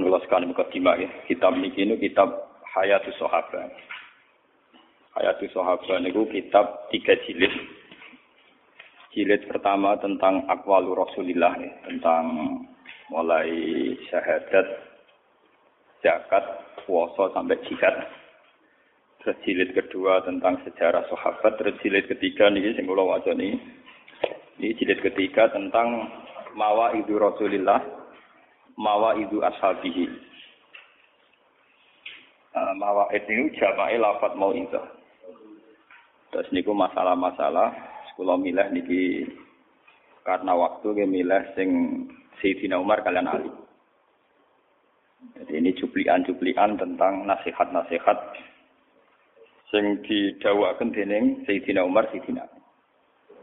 Menurut sekali mukadimah ya. Kitab ini ini kitab Hayatus Sahabat. Hayatus Sahabat itu kitab tiga jilid. Jilid pertama tentang akwalu Rasulillah ya. tentang mulai syahadat, zakat, puasa sampai jihad. Terus jilid kedua tentang sejarah sahabat, terus jilid ketiga nih sing kula waca nih. Ini jilid ketiga tentang mawa idu Rasulillah, mawa idu ashabihi. Uh, mawa itu jama'i lafat mau itu. Terus niku masalah-masalah sekolah milah niki karena waktu ke milah sing Sayyidina Umar kalian Ali. Jadi ini cuplian-cuplian tentang nasihat-nasihat sing didawakan dening Sayyidina Umar Sayyidina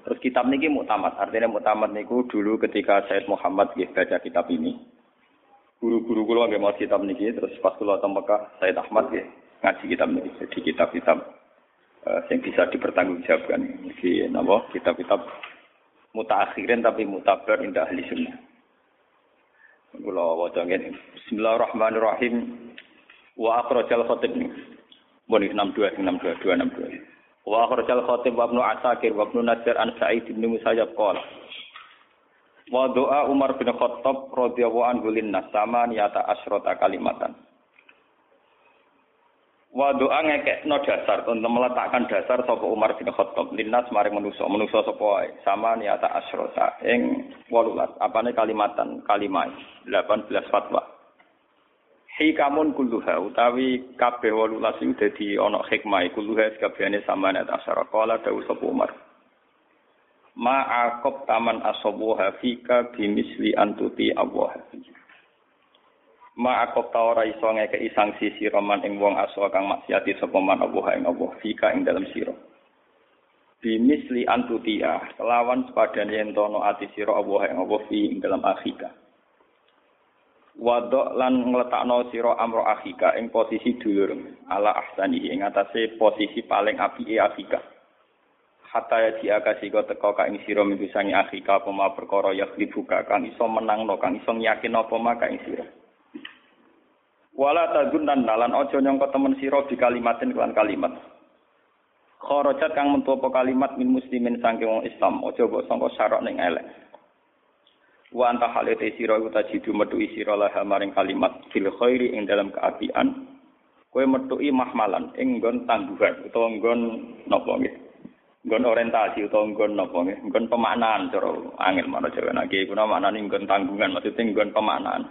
Terus kitab niki mutamat, artinya mutamat niku dulu ketika Said Muhammad nggih baca kitab ini. Guru-guru kula nggih mau kitab niki terus pas kula teng Mekah Said Ahmad nggih ngaji kitab niki. Jadi kitab-kitab uh, yang bisa dipertanggungjawabkan. Iki napa kitab-kitab mutaakhirin tapi mutabar indah ahli sunnah. Kula waca ngene. Bismillahirrahmanirrahim. Wa akhrajal khatib. Bon 62 62 262. Wa akhrajal khatib wa ibnu Asakir wa ibnu Nasir an Sa'id bin Musayyab qala. Wa doa Umar bin Khattab radhiyallahu anhu linnas sama niyata asrota kalimatan. Wa doa ngekekno dasar untuk meletakkan dasar sapa Umar bin Khattab. Linnas maring manusa manusa sapa wae? Sama niyata asrota ing 18 apane kalimatan? Kalimah 18 fatwa. Hikamun kulluha utawi kabeh 18 iku dadi ana hikmah. Kulluha kabehane samane asara kala dawuh sapa Umar ma aqab taman asabuha fika bimisli antuti Allah. Ma aqab ta ora iso ngekeki sanksi sira man ing wong aso kang maksiati sapa man Allah ing Allah fika ing dalam sira. Bimisli antuti kelawan sepadane yen tono ati sira Allah ing Allah fi ing dalam akhika wadok lan ngletakno sira amro akhika ing posisi dulur ala ahsani ing atase posisi paling apike akhika hatta ya diakasi kok teko ka ing sira minggu sangi akhika apa ma perkara ya dibuka kang iso menangno kang iso yakin apa ma ka ing sira. Wala tazunan dalan aja nyangka temen sira di kalimatin kelan kalimat. Kharajat kang mentu apa kalimat min muslimin saking wong Islam aja mbok sangka syarak ning elek. Wa anta halete sira iku tajidu metuki sira lah maring kalimat fil khairi ing dalam keapian. Kowe metuki mahmalan ing nggon tangguhan utawa nggon napa nggih nggon orientasi utawa nggon napa nggih? Nggon pemaknaan cara angel mana jawa. Nake iku maknane nggon tanggungan maksudnya nggon pemaknaan.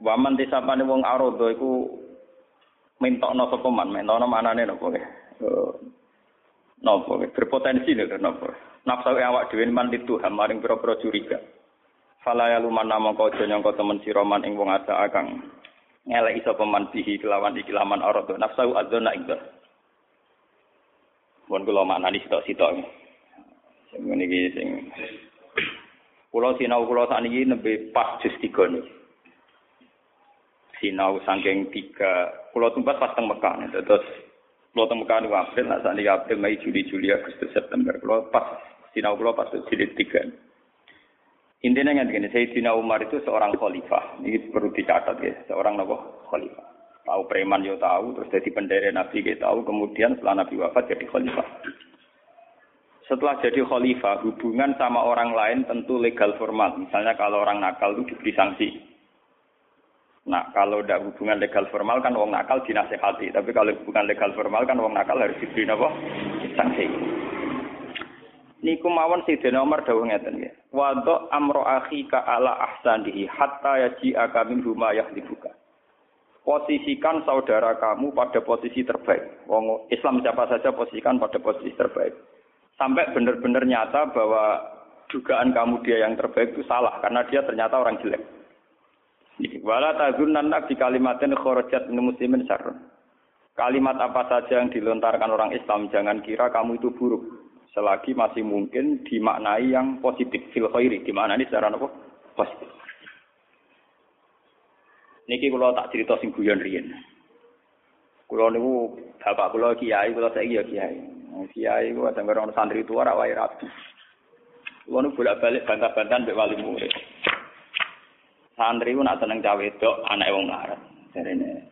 Waman tisapane wong arodo iku mintokno sapa man, mintokno manane napa nggih. Napa nggih? Berpotensi lho napa? Nafsu awak dhewe man itu maring pira-pira curiga. Fala ya luman kau nyangka temen sira man ing wong asa akang ngeleki sapa man bihi kelawan iki laman arad nafsu adzona ing Mun kula maknani sitok-sitok. Sing ngene iki sing kula sinau kula sakniki nembe pas jus 3 niki. Sinau saking tiga, kula tumbas pas teng Mekah. Terus kula teng Mekah niku April, nah sakniki April, Mei, Juli, Juli, Agustus, September. Kula pas Sayyidina Umar pas jilid tiga. Intinya yang begini, Sayyidina Umar itu seorang khalifah. Ini perlu dicatat ya, seorang nopo khalifah. Tahu preman yo tahu, terus jadi pendere Nabi kita tahu, kemudian setelah Nabi wafat jadi khalifah. Setelah jadi khalifah, hubungan sama orang lain tentu legal formal. Misalnya kalau orang nakal itu diberi sanksi. Nah, kalau tidak hubungan legal formal kan wong nakal dinasehati. Tapi kalau hubungan legal formal kan wong nakal harus diberi apa? Sanksi niku mawon Sayyidina Umar dawuh ngeten nggih. Wa amro ka ala ahsanihi hatta yaji'aka min huma yahdibuka. Posisikan saudara kamu pada posisi terbaik. Wong Islam siapa saja posisikan pada posisi terbaik. Sampai benar-benar nyata bahwa dugaan kamu dia yang terbaik itu salah karena dia ternyata orang jelek. Wala tazunnanna bi kalimatin kharajat min muslimin syarrun. Kalimat apa saja yang dilontarkan orang Islam jangan kira kamu itu buruk selagi masih mungkin dimaknai yang positif fil khairi dimaknai secara apa positif niki kula tak cerita sing guyon riyen kula niku bapak kula kiai kula saiki ya kiai kiai ku ada orang santri tua ora wae rapi kula niku bolak-balik bantah-bantahan mbek wali murid santri ku nak seneng cawe wedok anak wong larat. Jarene.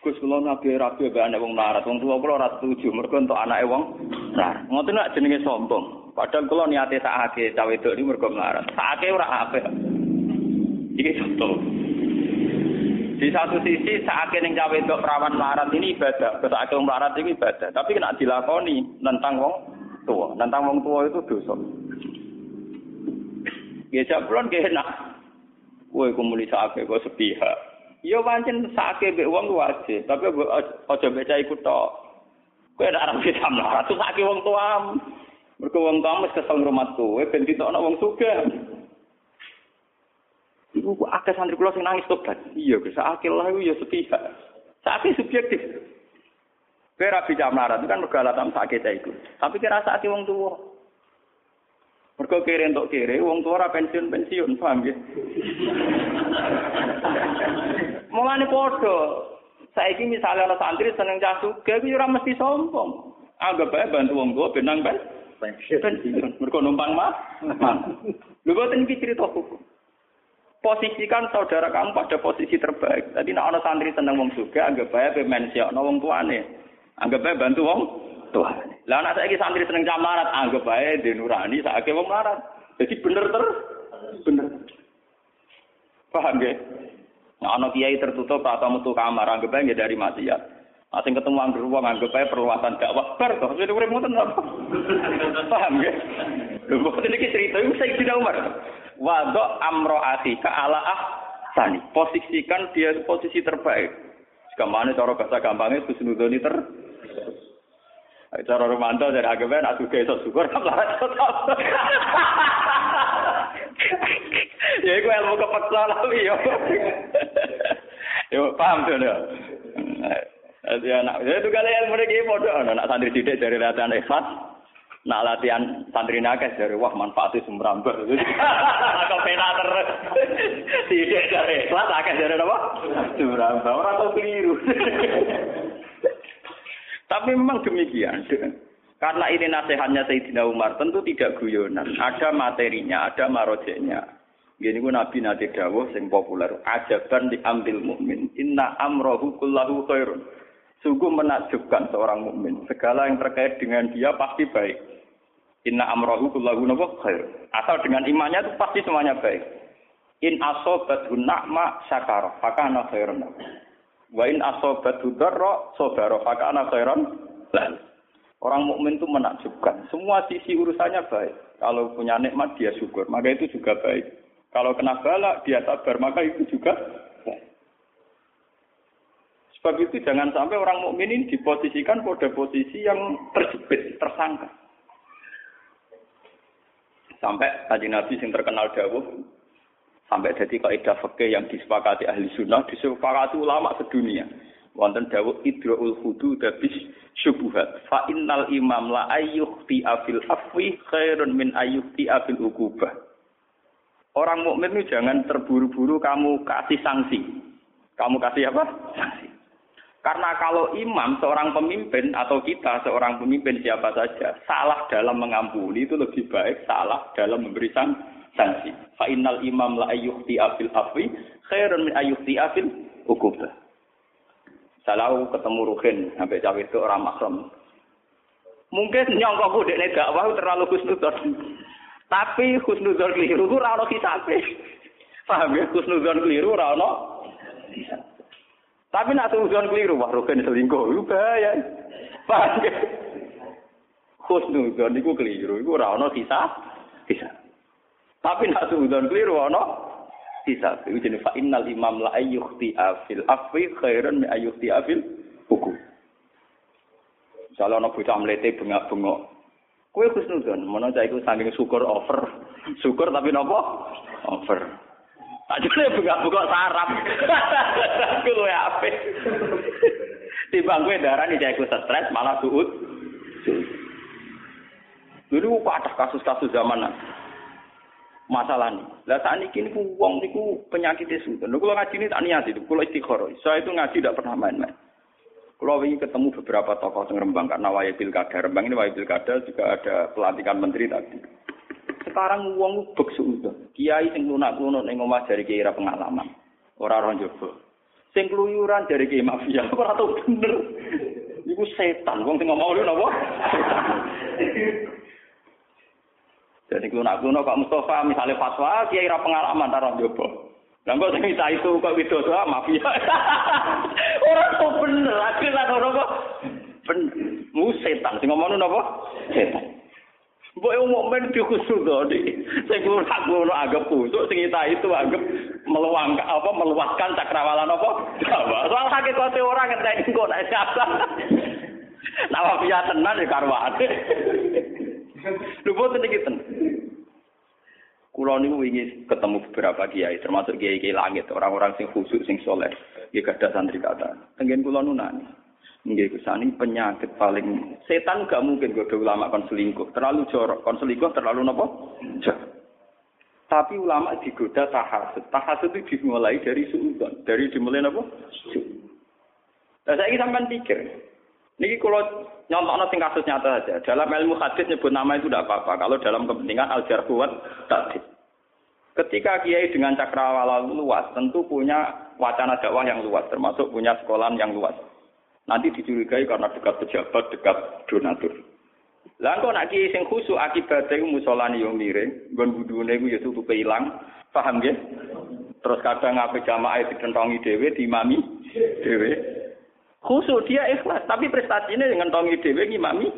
Gus kula nabi rabi mbek anak wong larat. Wong tuwa kula ora setuju mergo entuk anake wong larat. Ngoten nak jenenge sombong. Padahal kula niate sakake cawe wedok iki mergo larat. Sakake ora apik. Iki contoh. Di satu sisi saat ning cawe wedok perawan larat ini ibadah, saat wong larat ini ibadah. Tapi kena dilakoni nentang wong tua, nentang wong tua itu dosa. Ya jablon ge enak. Kowe kumuli sakake kok sepihak. Ya pancen sakake mbek wong wajib, tapi aja beca iku tok. Kowe nek arep bisa mlarat sakake wong tua. Mergo wong tua mesti kesel rumah kowe ben ditokno wong sugih. Iku akeh santri kula sing nangis tobat. Iya, Gus, akeh lah iku ya sepihak. Sakit subjektif. Kowe ra bisa melarat itu kan mergo alasan sakit iku. Tapi kira sakit wong tuwa. Mergo kere entuk kere, wong tua ora pensiun-pensiun, paham ya? Mulane padha. Saiki misalnya ana santri seneng cah sugih, iku ora mesti sombong. Anggap bae bantu wong tua benang ben pensiun. Mergo numpang mah. Lho boten iki cerita hukum. Posisikan saudara kamu pada posisi terbaik. Tadi nak ana santri seneng wong juga, anggap bae pemensiokno wong tuane. Anggap bae bantu wong tuane. Lah anak saiki santri seneng camarat, anggap bae denurani saake wong larat. Jadi bener ter bener. Paham ya? Nah, ana kiai tertutup atau metu kamar, anggap bae dari maksiat. Asing ketemu anggur anggap bae perluasan dakwah bar to. Jadi urip ngoten? Paham ya? Kok iki cerita iku Sayyidina Umar. Wadok amro ke ala ah tani. Posisikan dia posisi terbaik. Ke mana cara bahasa gampangnya itu senudoni ter. Cara romanto dari agama nak suka itu syukur Ya itu ilmu kepeksa lah yo. Yo paham tuh ya. Ya nak itu kali ilmu ini bodoh. Nak santri sidik dari latihan ikhlas. Nak latihan santri nakes dari wah manfaatnya sumberamber. Atau pena terus. Tidak dari ikhlas akeh dari apa? Sumberamber. Orang tahu keliru. Tapi memang demikian. Karena ini nasihatnya Sayyidina Umar tentu tidak guyonan. Ada materinya, ada marojeknya. Gini ku Nabi Nabi Dawuh sing populer. Ajaban diambil mukmin. Inna amrohu kullahu khairun. Sungguh menakjubkan seorang mukmin. Segala yang terkait dengan dia pasti baik. Inna amrohu kullahu napa khair. Asal dengan imannya itu pasti semuanya baik. In asobat na'ma syakara, fakana khairan. Wa in asobat darra sabara, fakana khairan. Orang mukmin itu menakjubkan. Semua sisi urusannya baik. Kalau punya nikmat dia syukur, maka itu juga baik. Kalau kena bala dia sabar, maka itu juga baik. Sebab itu jangan sampai orang mukmin ini diposisikan pada posisi yang terjepit, tersangka. Sampai tadi Nabi yang terkenal dawuh sampai jadi kaidah fikih yang disepakati ahli sunnah, disepakati ulama sedunia. Wonten dawuh idraul hudu dabis syubuhat. Fa innal imam la ayyuhti afil afwi khairun min ayyuhti afil ukubah. Orang mukmin itu jangan terburu-buru kamu kasih sanksi. Kamu kasih apa? Sanksi. Karena kalau imam seorang pemimpin atau kita seorang pemimpin siapa saja salah dalam mengampuni itu lebih baik salah dalam memberi sanksi. Fa innal imam la ayyuhti afil afwi khairun min ayyuhti afil ukubah. Salau ketemu Ruhin sampai cawe itu orang makrom. Mungkin nyongkok udah dakwah terlalu khusnudon. Tapi khusnudon keliru ora ono kisabe. Paham ya khusnudon keliru ora ono tapi nak suzon keliru, wah rogen selingkuh, itu bahaya. Paham ya? Khusnudon itu keliru, itu ora ono sisa, sisa. Tapi nak suzon keliru ono sisa. Itu jenis fa innal imam la ayyukhti afil afwi khairan mi ayyukhti afil hukum. Misalnya ono bocah mlete bengak-bengok. Kowe khusnudon, mono cah iku saking syukur over. Syukur tapi nopo? Over. Jane buka-buka sarap. Ku luwe apik. Timbang darani cah iku stres malah suut. Dulu ada kasus-kasus zaman masalah nih. Lah saat ini kini uang niku penyakit itu. Lalu kalau ngaji ini tak niat itu, kalau istiqoroh. Saya itu ngaji tidak pernah main-main. Kalau ingin ketemu beberapa tokoh yang Rembang karena waya pilkada. Rembang ini waya pilkada juga ada pelantikan menteri tadi. Sekarang uang bek sudah. Kiai sing lunak-lunak ning omah dari kiai pengalaman. Ora ora njaba. Sing keluyuran dari kiai mafia ora tau bener. Iku setan, wong sing ngomong lho napa? Jadi lunak-lunak Pak Mustafa misalnya fatwa ra pengalaman ora njaba. Lah kok sing itu kok widodo mafia. Ora tau bener, akhirnya ora kok. Bener. Mu setan sing ngomong napa? Setan. Mbok yo mukmin dikhusus to, Dik. Sing ora ngono anggap kusuk, sing itu anggap meluang apa meluaskan cakrawalan apa? Soal hakikate ora ngenteni kok nek siapa. Nawa piye tenan ya karwane. Lho boten iki ten. Kulo niku wingi ketemu beberapa kiai, termasuk kiai-kiai langit, orang-orang sing khusus, sing soleh. Ya gadah santri kata. Tengen kulo nunani. Nggih kusani penyakit paling setan gak mungkin goda ulama kon selingkuh. Terlalu jorok, kon selingkuh terlalu nopo? Tapi ulama digoda tahasud. Tahasud itu dimulai dari suudon, dari dimulai nopo? Nah, saya ingin sampean pikir. Niki kalau nyontok sing kasus nyata saja. Dalam ilmu hadis nyebut nama itu tidak apa-apa. Kalau dalam kepentingan al kuat tadi. Ketika kiai dengan cakrawala luas, tentu punya wacana dakwah yang luas, termasuk punya sekolah yang luas. Nanti dicurigai karena dekat pejabat, dekat donatur. Kok nak kiai sing khusuk akibate musolane yo miring, nggon budune ku yo tutupe ilang. Paham nggih? Terus kadang ngape jamaah dikentongi dhewe, diimami dhewe. Khusuk dia ikhlas, tapi prestasinya dengan tongi dhewe ngimami.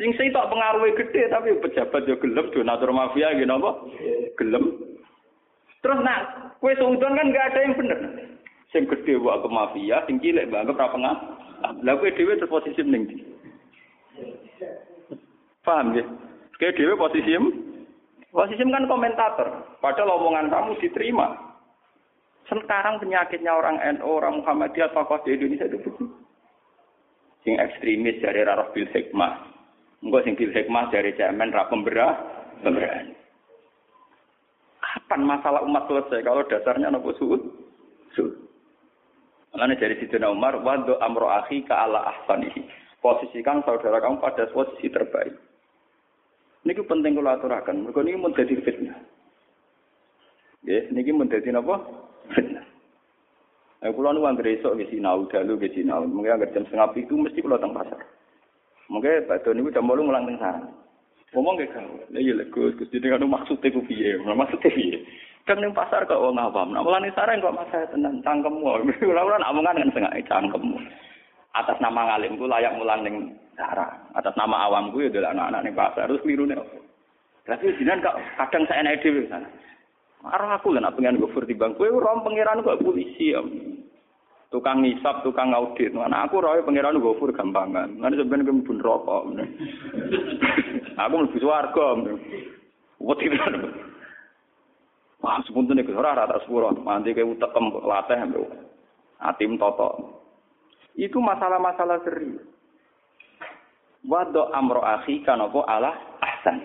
Sing sing tok pengaruhe gede tapi pejabat yo gelem donatur mafia gitu apa? Gelem. Terus nak kue seudon kan gak ada yang bener. Sing gede wae ke mafia, sing cilik mbak anggap ra pengah. Lah kowe dhewe terposisi ning ndi? Paham ya? Kowe dhewe posisi posisi kan komentator. Padahal omongan kamu diterima. Sekarang penyakitnya orang NU, orang Muhammadiyah, tokoh di Indonesia itu begitu. Sing ekstremis dari Rarah Bil Hikmah. Enggak sing Bil Hikmah dari Cemen, Ra Pemberah. Kapan masalah umat selesai kalau dasarnya nopo suud? Suud. Makanya dari situ Umar, wadu amro akhi ke ala ahsanihi. Posisikan saudara kamu pada posisi terbaik. Ini penting kalau aturakan. Mereka ini menjadi fitnah. Ya, ini menjadi apa? Fitnah. Nah, kalau nu anggar esok ke sinau, dalu ke sinau. Mungkin anggar jam setengah itu mesti kalau teng pasar. Mungkin Pak Doni udah mau ngulang teng sana. Ngomong ke kau, iya lah Gus, Gus jadi kan maksudnya ku piye, maksudnya piye. Kan ning pasar kok wong awam. Nak mulane sareng kok mas saya tenan cangkemmu. Ora-ora nak omongan kan sengak cangkemmu. Atas nama ngalimku layak mulang ning sarah. Atas nama awamku ya adalah anak-anak ning pasar. Terus klirune? Berarti jinan kok kadang saya naik dhewe sana. Arah aku lah nak pengen gofur di bangku, rom pangeran kok polisi ya. Tukang ngisap, tukang audit. Mana aku roy pangeran gofur gampangan. Nanti sebenarnya kemubun rokok. aku mlebu swarga. Wedi Wah, sepunten iki ora rata sepuro, mandi ke utekem latih lho. Atim toto. Itu masalah-masalah serius. Wado amro akhi kanapa ala ahsan.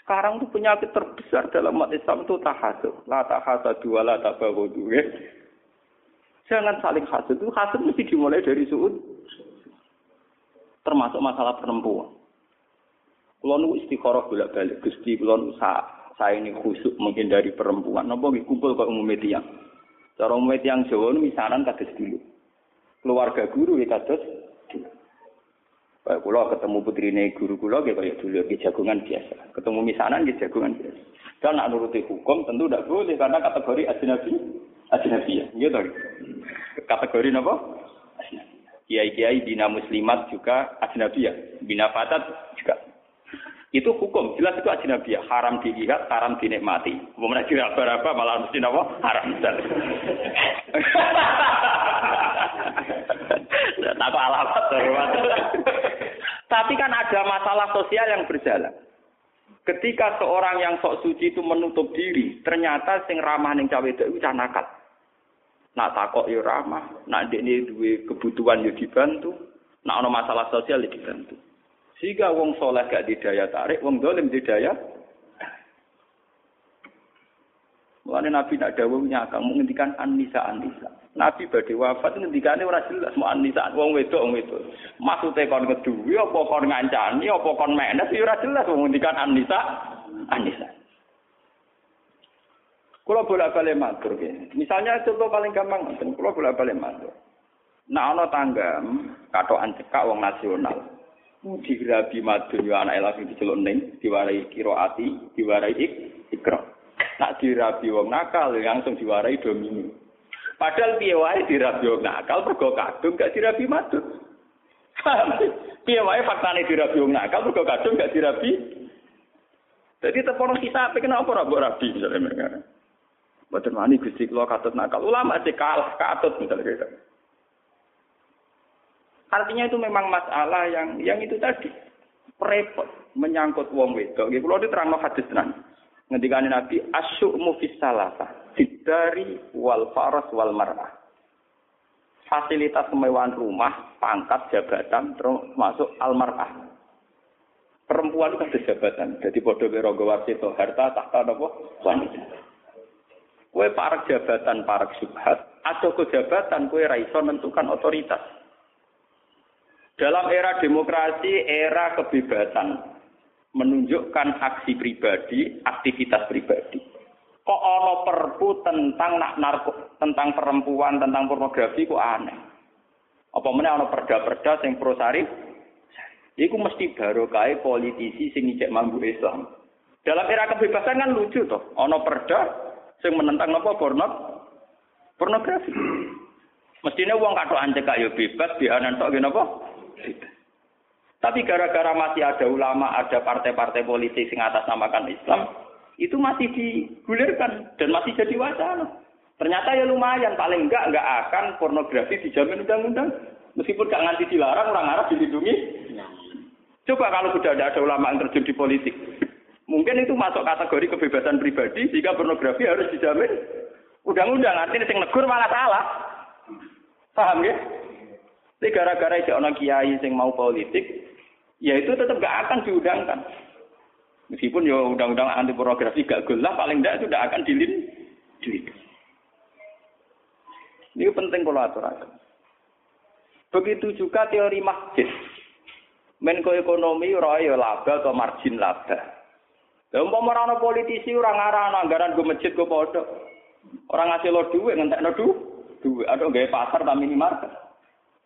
Sekarang tuh penyakit terbesar dalam umat Islam itu tahasud. La tahasadu wa la tabaghadu. Jangan saling hasud. Itu hasud mesti dimulai dari suud. Termasuk masalah perempuan. Kulo nu istikharah bolak-balik Gusti kulo nu saya ini khusyuk menghindari perempuan. Nopo kumpul ke umum media. Cara umum yang Jawa ini misalan kados dulu. Keluarga guru ya kados. Kayak kula ketemu putrine guru kula ya kayak dulu ya jagungan biasa. Ketemu misanan ya jagungan biasa. Dan nak nuruti hukum tentu tidak boleh karena kategori ajnabi ajnabi ya. Gitu. Kategori napa? Kiai-kiai bina muslimat juga ajnabi ya. Bina fatat juga itu hukum. Jelas itu ajnabiyah haram dilihat haram dinikmati. Menaji apa-apa malah mesti apa haram. Tak alamat tapi kan ada masalah sosial yang berjalan. Ketika seorang yang sok suci itu menutup diri ternyata sing ramah ning cawe itu cah nakal. Nak takok yo ramah nak ini duwe kebutuhan yo dibantu nak ono masalah sosial yo dibantu sehingga wong soleh gak didaya tarik, wong dolim didaya. Mulane Nabi nak dawuh nyakang menghentikan anisa anisa. Nabi badhe wafat ngendikane ora jelas mau anisa wong wedok wong wedok. Maksude kon ngeduwi apa kon ngancani apa kon menes ya ora jelas menghentikan anisa anisa. Kalau boleh balik matur, misalnya contoh paling gampang, kalau boleh balik matur. Nah, ana tangga katokan cekak wong nasional. Dirabi madun yo anake lagi diceluk ning, diwarai kiroati, diwarai ik, ikra. Nak dirabi wong nakal langsung diwarai domini. Padahal piye wae dirabi wong nakal mergo kadung gak dirabi madun. piye wae faktane dirabi wong nakal mergo kadung gak dirabi. Jadi tepono kita apa kenapa ora mbok rabi misalnya mereka. Boten wani Gusti kula katut nakal. Ulama sih kalah katut misalnya gitu. Artinya itu memang masalah yang yang itu tadi repot menyangkut wong wedok. Nggih kula diterangno hadis tenan. Ngendikane Nabi asyu'mu fis salasa, dari wal faras wal mar'ah. Fasilitas kemewahan rumah, pangkat, jabatan, terus masuk al mar'ah. Perempuan itu ada jabatan. Jadi bodoh berogo wasito harta tahta apa? Wanita. Kue parak jabatan, parak subhat. Atau ke jabatan, kue raiso menentukan otoritas. Dalam era demokrasi, era kebebasan, menunjukkan aksi pribadi, aktivitas pribadi. Kok ono perpu tentang nak narko, tentang perempuan, tentang pornografi kok aneh. Apa mana ono perda-perda yang pro sarif? Iku mesti baru kaya politisi sing ngijek mambu Islam. Dalam era kebebasan kan lucu toh. Ono perda sing menentang apa porno pornografi. Mestinya uang kado anjek kayu bebas, biaran tok apa? Tapi gara-gara masih ada ulama, ada partai-partai politik yang atas namakan Islam, itu masih digulirkan dan masih jadi wacana. Ternyata ya lumayan, paling enggak enggak akan pornografi dijamin undang-undang. Meskipun gak nganti dilarang, orang Arab dilindungi. Coba kalau sudah ada, ada ulama yang terjun di politik. Mungkin itu masuk kategori kebebasan pribadi, sehingga pornografi harus dijamin undang-undang. Artinya yang negur malah salah. Paham ya? Tapi gara-gara itu orang kiai yang mau politik, ya itu tetap gak akan diundangkan. Meskipun ya undang-undang anti pornografi gak gelah, paling tidak itu tidak akan dilin. Ini penting kalau aturakan. Begitu juga teori masjid. Menko ekonomi roy ya laba atau margin laba. Lah umpama ora politisi ora ngarah anggaran go masjid go padha. Orang ngasih lo duit ngentekno duit. Duit ada gaya pasar tak minimarket.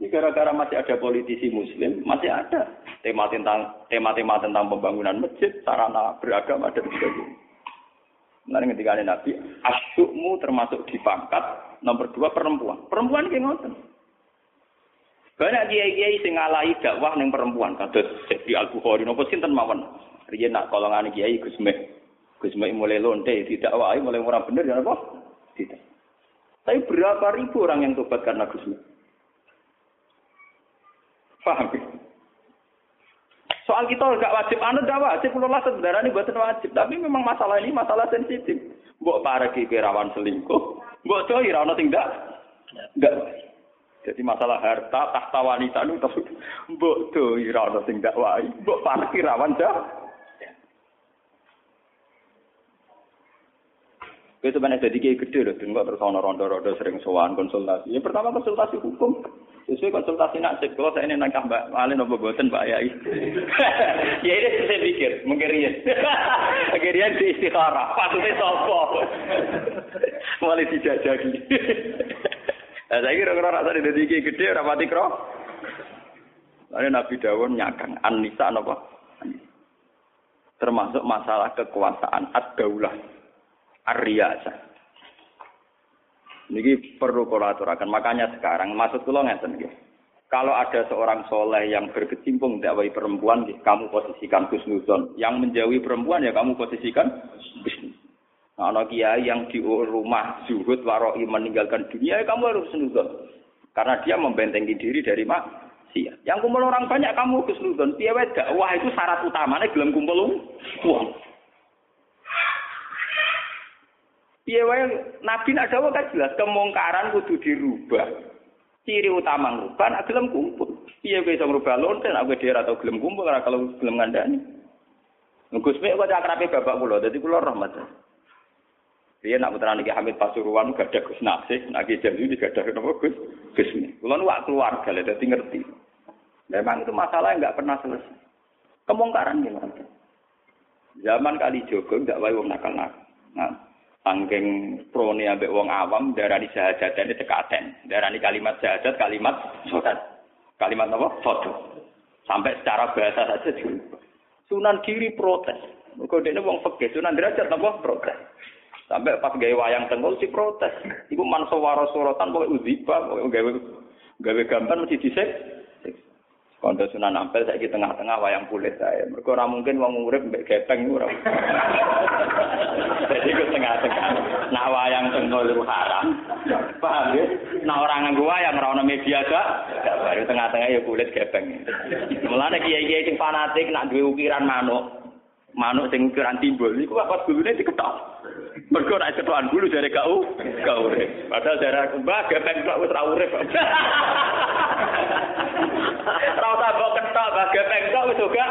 Ini gara-gara masih ada politisi muslim, masih ada tema tentang tema-tema tentang pembangunan masjid, sarana beragama dan sebagainya. Nanti ketika ada Nabi, asyukmu termasuk di pangkat nomor dua perempuan. Perempuan kayak ngoten. Banyak kiai-kiai sing ngalahi dakwah ning perempuan, kados jadi Al Bukhari nopo sinten mawon. Riyen nak kolongan kiai Gus Mek. Gus Mek mulai lonte didakwahi mulai orang bener ya apa? Tidak. Tapi berapa ribu orang yang tobat karena Gus? Paham? Soal kita nggak wajib, anu tidak wajib, kalau lah sebenarnya ini buatan wajib. Tapi memang masalah ini masalah sensitif. Mbok para kirawan selingkuh, mbok coy rano tidak, enggak. Jadi masalah harta, tahta wanita itu tapi mbok coy rano tidak wae, mbok para kirawan dah. Itu sebenarnya jadi kayak gede loh, terus ono rondo-rondo sering sowan konsultasi. Yang pertama konsultasi hukum, Sesuai konsultasi nasib, kalau saya ini nangkah Mbak Malin apa buatan Mbak Yai. ya ini saya pikir, mungkin Rian. Mungkin di istikharah, patutnya sopo. Mulai dijajaki. Nah, saya kira kalau rasa di tiga gede, rapati kro. Lalu Nabi Dawud nyakang, An-Nisa apa? Termasuk masalah kekuasaan, ad-daulah, ar-riyasah. Ini perlu kolaborasikan. Makanya sekarang maksud kula ngeten nggih. Kalau ada seorang soleh yang berkecimpung dakwah perempuan, kamu posisikan husnuzon. Yang menjauhi perempuan ya kamu posisikan. Nah, anak kiai yang di rumah zuhud waroi meninggalkan dunia, ya kamu harus husnuzon. Karena dia membentengi diri dari maksiat. Yang kumpul orang banyak kamu husnuzon. Piye dakwah itu syarat utamanya gelem kumpul uang. Piye wae Nabi nak dawuh kan jelas kemungkaran kudu dirubah. Ciri utama ngubah nak gelem kumpul. Piye kowe iso ngrubah lonte nak kowe dhewe atau gelem kumpul ora kalau gelem ngandani. Gus Mek kok akrabe bapak kula, dadi kula rahmat. Piye nak putra niki Hamid Pasuruan gak ada Gus Nasih, nak Ki Jamil gak ada napa Gus Gus Mek. Kula nu keluarga lha dadi ngerti. Memang itu masalah yang nggak pernah selesai. Kemungkaran gimana? Zaman kali Jogo nggak wae wong nakal nakal. Nah, Sangking prone ambek wong awam darani syahadat ini tekaten. Darani kalimat syahadat kalimat sodat. Kalimat apa? Foto. Sampai secara bahasa saja. Sunan kiri protes. Mergo dene wong fikih Sunan derajat apa protes. Sampai pas gawe wayang tengkol si protes. Iku manso waro sorotan pokoke udziba, pokoke gawe gawe gambar mesti disek. Kondo Sunan Ampel saya tengah-tengah wayang kulit saya. Mereka orang mungkin wong urip mbek gepeng ora. Jadi ke tengah-tengah. Nah wayang tengah itu haram. Paham ya? Nah orang nganggo wayang ora ono media gak. Baru tengah-tengah ya kulit gepeng. Mulane kiai-kiai sing fanatik nak duwe ukiran manuk. Manuk sing ukuran timbul niku apa gulune diketok. Mergo nek cetokan bulu dari kau, kau urip. Padahal dari mbah gepeng kok wis ra urip. Ora usah mbok ketok mbah gepeng kok wis uga.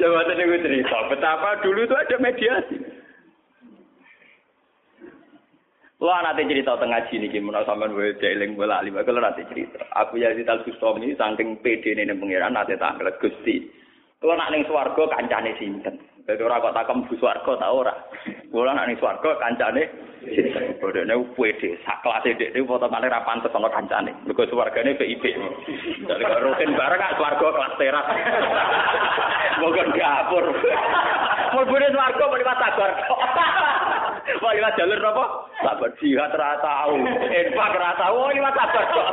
Lha wonten niku cerita betapa dulu itu ada mediasi. Lo nanti cerita tengah sini gimana sama gue jeling bola lima kalau nanti cerita. Aku ya di talbus ini saking pede nih pangeran nanti tanggal gusti. Kalau nak ning swarga kancane sinten. Dadi ora kok takem bu swarga ta ora. Kula nak ning swarga kancane sinten. Bodene pede sak kelas dhek foto kali ra pantes ana kancane. Mergo swargane VIP. Dadi kok rutin bareng kak swarga kelas teras. Moga dapur. Mulbune swarga muni pas sabar. Wah, liwat jalur apa? Sabar jihad ra tau. Infak ra tau. Oh, liwat sabar kok.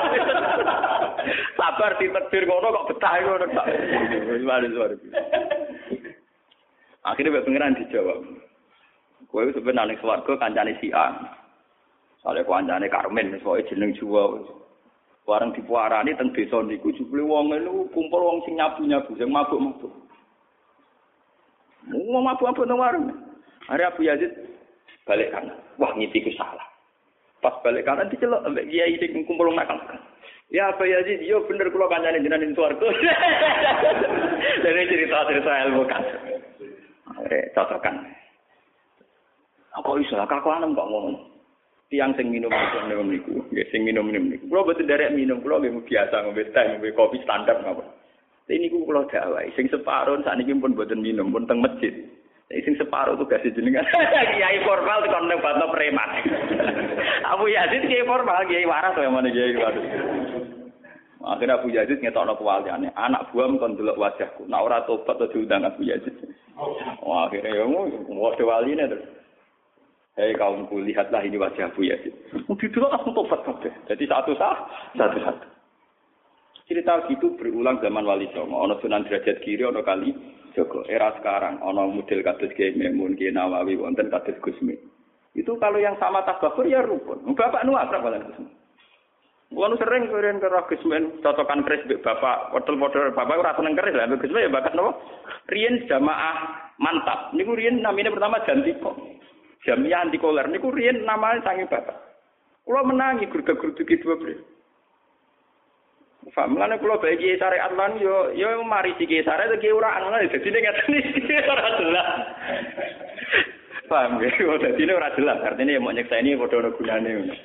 sabar ditedir ngono kok betah ngono kok. Wis luar Akhirnya Mbak Pengiran dijawab. Kowe wis sebenarnya ning swarga kancane si A. Sale kancane Karmen soalnya jeneng Jawa. Warang dipuarani teng desa niku jebule wong niku kumpul wong sing nyabu-nyabu sing mabuk-mabuk. Mau mabuk-mabuk nang warung. Hari Abu Yazid balik kanan. Wah, ngipiku salah. Pas balik kanan dicelok ambek kiai sing kumpul nakal. Ya apa ya sih, yo bener kula kancane jenengan ing swarga. Dari cerita-cerita ilmu kan. Cocokan. Kok iso kakuanem kok ngomong. Tiang sing minum minum niku, nggih sing minum minum niku. Kula boten derek minum, kula nggih biasa ngombe teh, kopi standar napa. Tapi niku kula dawahi, sing separuh sakniki pun boten minum, pun teng masjid. Tapi sing separuh tuh kasih jenengan. Kiai formal tekan nang batno preman. Abu Yazid kiai formal, kiai waras kaya mana kiai waras. Akhirnya Abu Yazid ngetokno kewaliane. Anak buam kon delok wajahku. Nak ora tobat to diundang Abu Yazid. Wah, akhirnya ya mau waline terus. Hei kaumku, lihatlah ini wajah Abu Yazid. Didelok langsung tobat kabeh. Jadi satu sah, satu satu. Cerita gitu berulang zaman Wali Songo. Ono Sunan Derajat Kiri, ono kali Joko. Era sekarang, ono model kados Kiai Memun, Kiai Nawawi, wonten kados Gusmi. Itu kalau yang sama tabakur ya rukun. Bapak nu akrab kalian Gusmi. Kulo sering keren ke Gusmen cocokan keris bapak, model-model bapak ora seneng keris lah Gusmen ya bakat napa? Riyen jamaah mantap. Niku riyen namanya pertama Jantiko. Jamiah anti koler niku riyen namanya sange bapak. Kulo menangi gurga-gurduki dua beliau. Paham lan kula bagi syariat lan yo yo mari siki syariat iki ora ana dadi nek ngaten iki ora jelas. Paham ya, dadi ora jelas. Artinya mau nyekseni padha ana gunane ngono.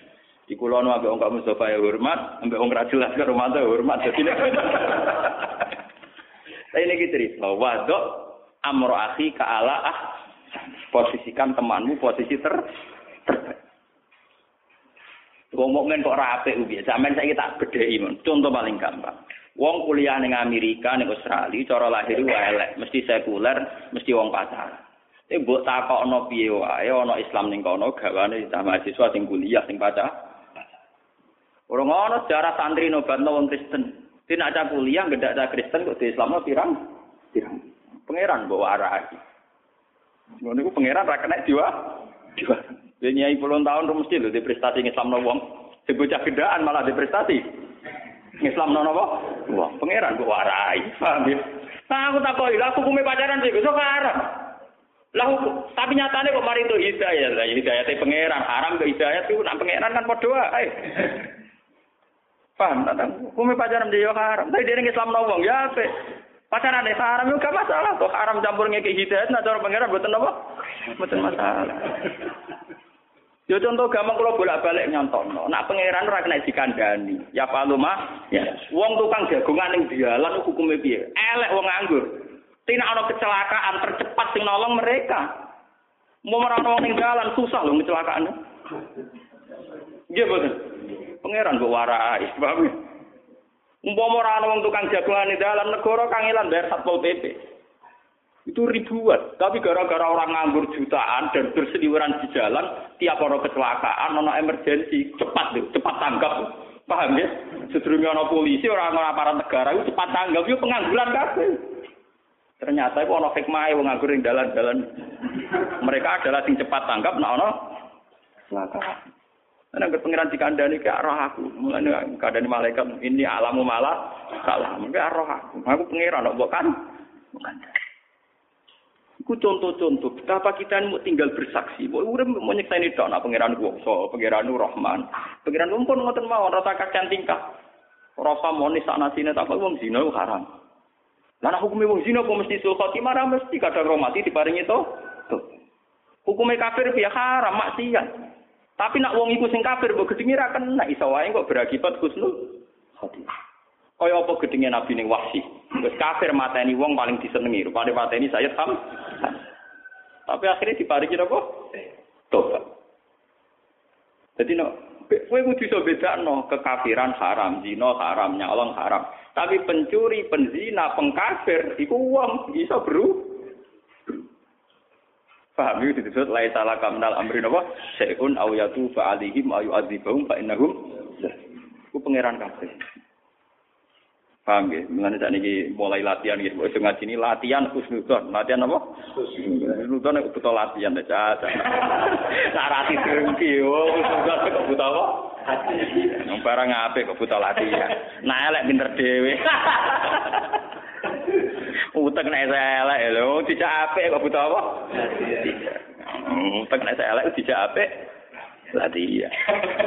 Di kulo nu ambek wong Mustafa ya hormat, ambek wong ra jelas karo mata hormat. Dadi nek Tapi ini cerita, wadok amro ke ala ah posisikan temanmu posisi ter terbaik. Ngomongin kok rapi ubi, zaman saya tak bedai mon. Contoh paling gampang. Wong kuliah ning Amerika ning Australia, cara lahir elek, mesti sekuler, mesti wong pacaran. Tapi mbok takokno piye wae ana Islam ning kono gawane mahasiswa sing kuliah sing pacar. Ora ngono sejarah santri nobatno wong Kristen. Tidak ada kuliah, gak ada Kristen kok di Islam pirang? Pirang. Pangeran bawa arah lagi. Ngono iku pangeran ra jiwa. Jiwa. Dia nyai puluhan tahun rumus mesti di prestasi Islam no wong. Sebocah gendaan malah di prestasi. Islam no apa? Wong pangeran kok warai. Paham ya? Nah, aku tak koi, aku kume pacaran sih, besok haram. Lah tapi nyatanya kok mari itu hidayah, lah hidayah itu pangeran, haram ke hidayah itu nak pangeran kan podo ae. Paham? Kume pacaran dia haram, tapi dia Islam no wong ya ape. Pacaran desa haram juga masalah, kok haram campur ngeki hidayah, nah cara pangeran buatan apa? Buatan masalah. Yo contoh gampang kalau bolak-balik nyontono. Nak pangeran ora kena dikandani. Ya palu mah. Ya. Wong tukang jagongan ning dalan hukume piye? Elek wong nganggur. Tina ana kecelakaan tercepat sing nolong mereka. Mau merana wong ning dalan susah lho kecelakaannya. Nggih boten. Pangeran kok warai, paham? Umpama ana wong tukang jagongan ning dalan negara kangelan bayar Satpol PP. Itu ribuan. Tapi gara-gara orang nganggur jutaan dan berseliweran di jalan, tiap orang kecelakaan, ono emergensi, cepat tuh, cepat tanggap. Paham ya? Sedurunge ono polisi, orang-orang aparat negara itu cepat tanggap, itu pengangguran kabeh. Ternyata itu ono hikmah wong nganggur ning dalan-dalan. Mereka adalah sing cepat tanggap nah ono kecelakaan. Karena ke pengiran di kandani ke arah aku. Mulanya kandani malaikat ini alamu malah salah. Ke arah aku. Aku pengiran, bukan? Bukan. Ku contoh-contoh betapa kita ini mau tinggal bersaksi. Mau urip mau ini tok nak pangeran kuwasa, pangeran Rahman. Pangeran pun ngoten mawon rasa kacan tingkah. Rasa moni sak nasine tak wong zina haram. Lah hukum wong zina kok mesti sul khotimah ra mesti kadang romati diparingi. Tuh. Hukume kafir piye haram maksiat. Tapi nak wong iku sing kafir mbok gedhinge ra kena iso kok berakibat husnul khotimah. Kaya apa gedenge Nabi ning Wahsi. Wis kafir mateni wong paling disenengi, rupane mateni saya tam. Tapi akhirnya diparingi apa? Tobat. Jadi no, kowe kudu iso bedakno kekafiran haram, zina haram, nyolong haram. Tapi pencuri, penzina, pengkafir iku wong iso bro. Paham itu disebut lai salah kamnal amri napa? Syai'un aw yatufa alaihim ayu adzibahum fa innahum ku pangeran kafir. Paham ya? Mengenai saat ini mulai latihan gitu. Itu ngaji ini latihan khusnudon. Latihan apa? Khusnudon itu butuh latihan. Caca. Nah, rati drengki. Oh, khusnudon kok butuh apa? Yang barang apa kok butuh latihan. Nah, elek pinter dewe. Utek nek elek lho. Dijak apik kok butuh apa? Latihan. Utek nek elek dijak apik. Latihan.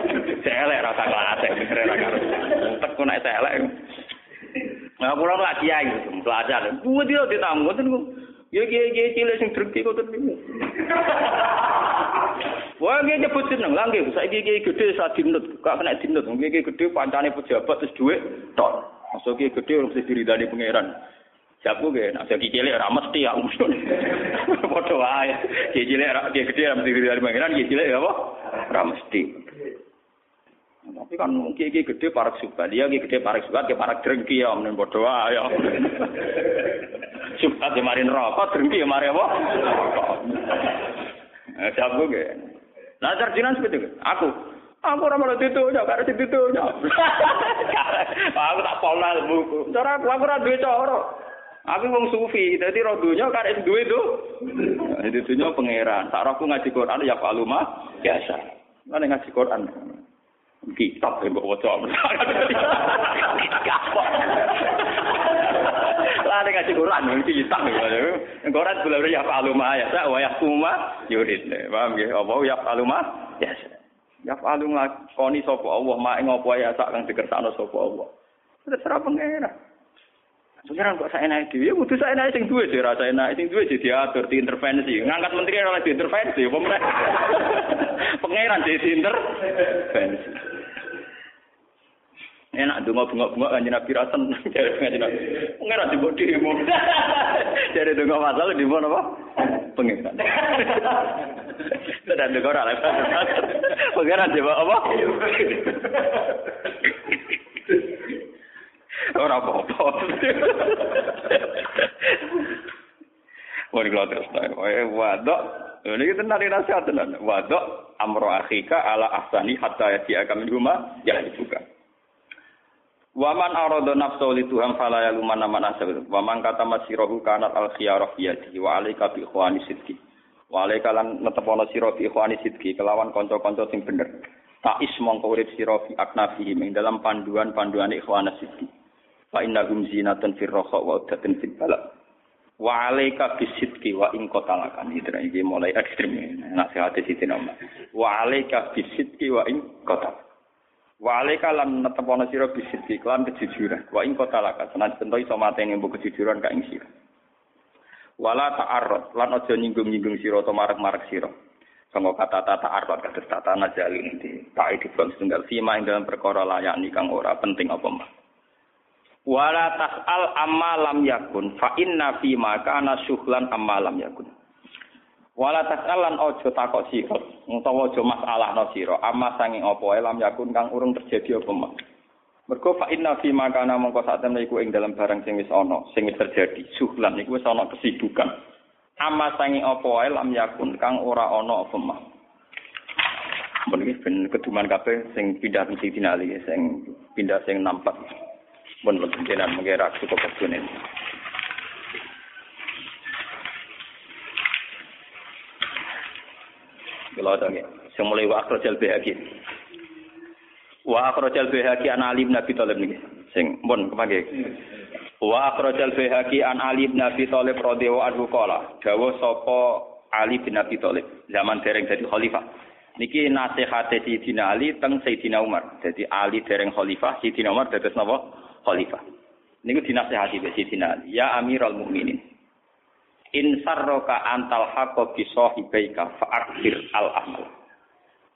Elek rasa kelas. Utek kok nek elek. Nah, kula lak kiai belajar. Buat dia ditamu ngoten kok. Ya kiai-kiai cilik sing dreki kok niku. Wah, nggih nyebut jeneng lha nggih saiki kiai gedhe sak dinut, gak kena dinut. Kiai gedhe pancane pejabat terus dhuwit tok. Masuk kiai gedhe ora mesti diridani pangeran. Jago ge, nak jadi cilik ora mesti ya usun. Padha wae. Kiai cilik ora kiai gedhe ora mesti diridani pangeran, kiai cilik apa? Ora mesti. Tapi kan mungkin iki gede parak subhan, dia iki gede parak subhan, kayak parak drengki ya, menen bodoh ya. Subhan ya mari rokok, drengki ya mari apa? Eh, jago ge. Nah, sarjinan seperti itu. Aku, aku ora malah itu, ya karo itu ya. Aku tak pola buku. Cara aku aku ora duwe cara. Aku wong sufi, dadi ro dunya karek duwe itu. Itu dunya pangeran. Tak aku ngaji Quran ya paluma biasa. Mana ngaji Quran. Kitab yang bawa waca. Lah nek ngaji Quran iki kitab iki Quran boleh ya faluma ya sa wa yakuma yurid. Paham nggih apa ya faluma ya ya faluma koni sapa Allah mak ngopo ya sak kang dikersakno sapa Allah. Terserah pengira Pengiran kok saya naik dhewe, kudu saya naik sing duwe sih rasa enak, sing duwe sih diatur, diintervensi. Ngangkat menteri ora diintervensi, meneh? Pengiran diintervensi. Enak donga bunga-bunga kanjeng Nabi ra seneng jare kanjeng Nabi. Pengen di bodi mu. Jare donga masalah di mana apa? Pengen. Dan donga ora lek. Pengen di apa? Ora apa-apa. Wong kalau terus eh wadok, ini kita nari nasihat tenan. Wadok amro akhika ala ahsani hatta yati akan rumah ya juga. Waman arada nafsu li Tuhan fala ya luman man asal. Waman kata masirahu kanat al khiyarah yadi wa alaika bi ikhwani sidki. Wa alaika lan netepono sira bi ikhwani sidki kelawan kanca-kanca sing bener. Tak is mongko urip fi aknafi ing dalam panduan-panduan ikhwana sidki. Fa inna hum zinatun fir raha wa udatun fil bala. Wa alaika bi sidki wa in qatalakan. Iki mulai ekstrem. Nasihat siti nama. Wa alaika bi sidki wa in qatalakan. Wa alaika lan netepono sira bisidki lan kejujuran. Wa ing kota laka senan bento iso mateni mbok kejujuran ka ing sira. Wala ta'arrad lan aja nyinggung-nyinggung sira utawa marek-marek sira. Sangka kata tata arwat kados tata najalin di ta'i di bang setunggal sima ing dalam perkara layani kang ora penting apa mah. Wala tas'al amma lam yakun fa inna fi ma kana syuhlan amma lam yakun. Wala tas'al lan ojo takok sira utawa aja masalahno sira amma sanging apa wae lam yakun kang urung terjadi apa mah. Mergo fa inna fi ma kana mongko sak temne iku ing dalam barang sing wis ana, sing wis terjadi. Syuhlan iku wis ana kesibukan. Amma sangi apa wae lam yakun kang ora ana apa mah. Mun iki ben keduman kabeh sing pindah misi dinali sing pindah sing nampak. Mun jenengan mengira cukup kedune. Kalau ada sing mulai wa akhrajal bihaqi. Wa akhrajal bihaqi an Ali bin Abi Thalib niki. Sing mun kepake. Wa akhrajal Baihaqi an Ali bin Abi Thalib radhiyallahu anhu qala, dawuh sapa Ali bin Abi Thalib zaman dereng dadi khalifah. Niki nasihate Sayyidina Ali teng Sayyidina Umar. Jadi Ali dereng khalifah, Sayyidina Umar dados napa? Khalifah. Niku dinasihati be Sayyidina Ali, ya Amirul Mukminin. In sarroka antal haqqo bi sahibaika fa akthir al amal.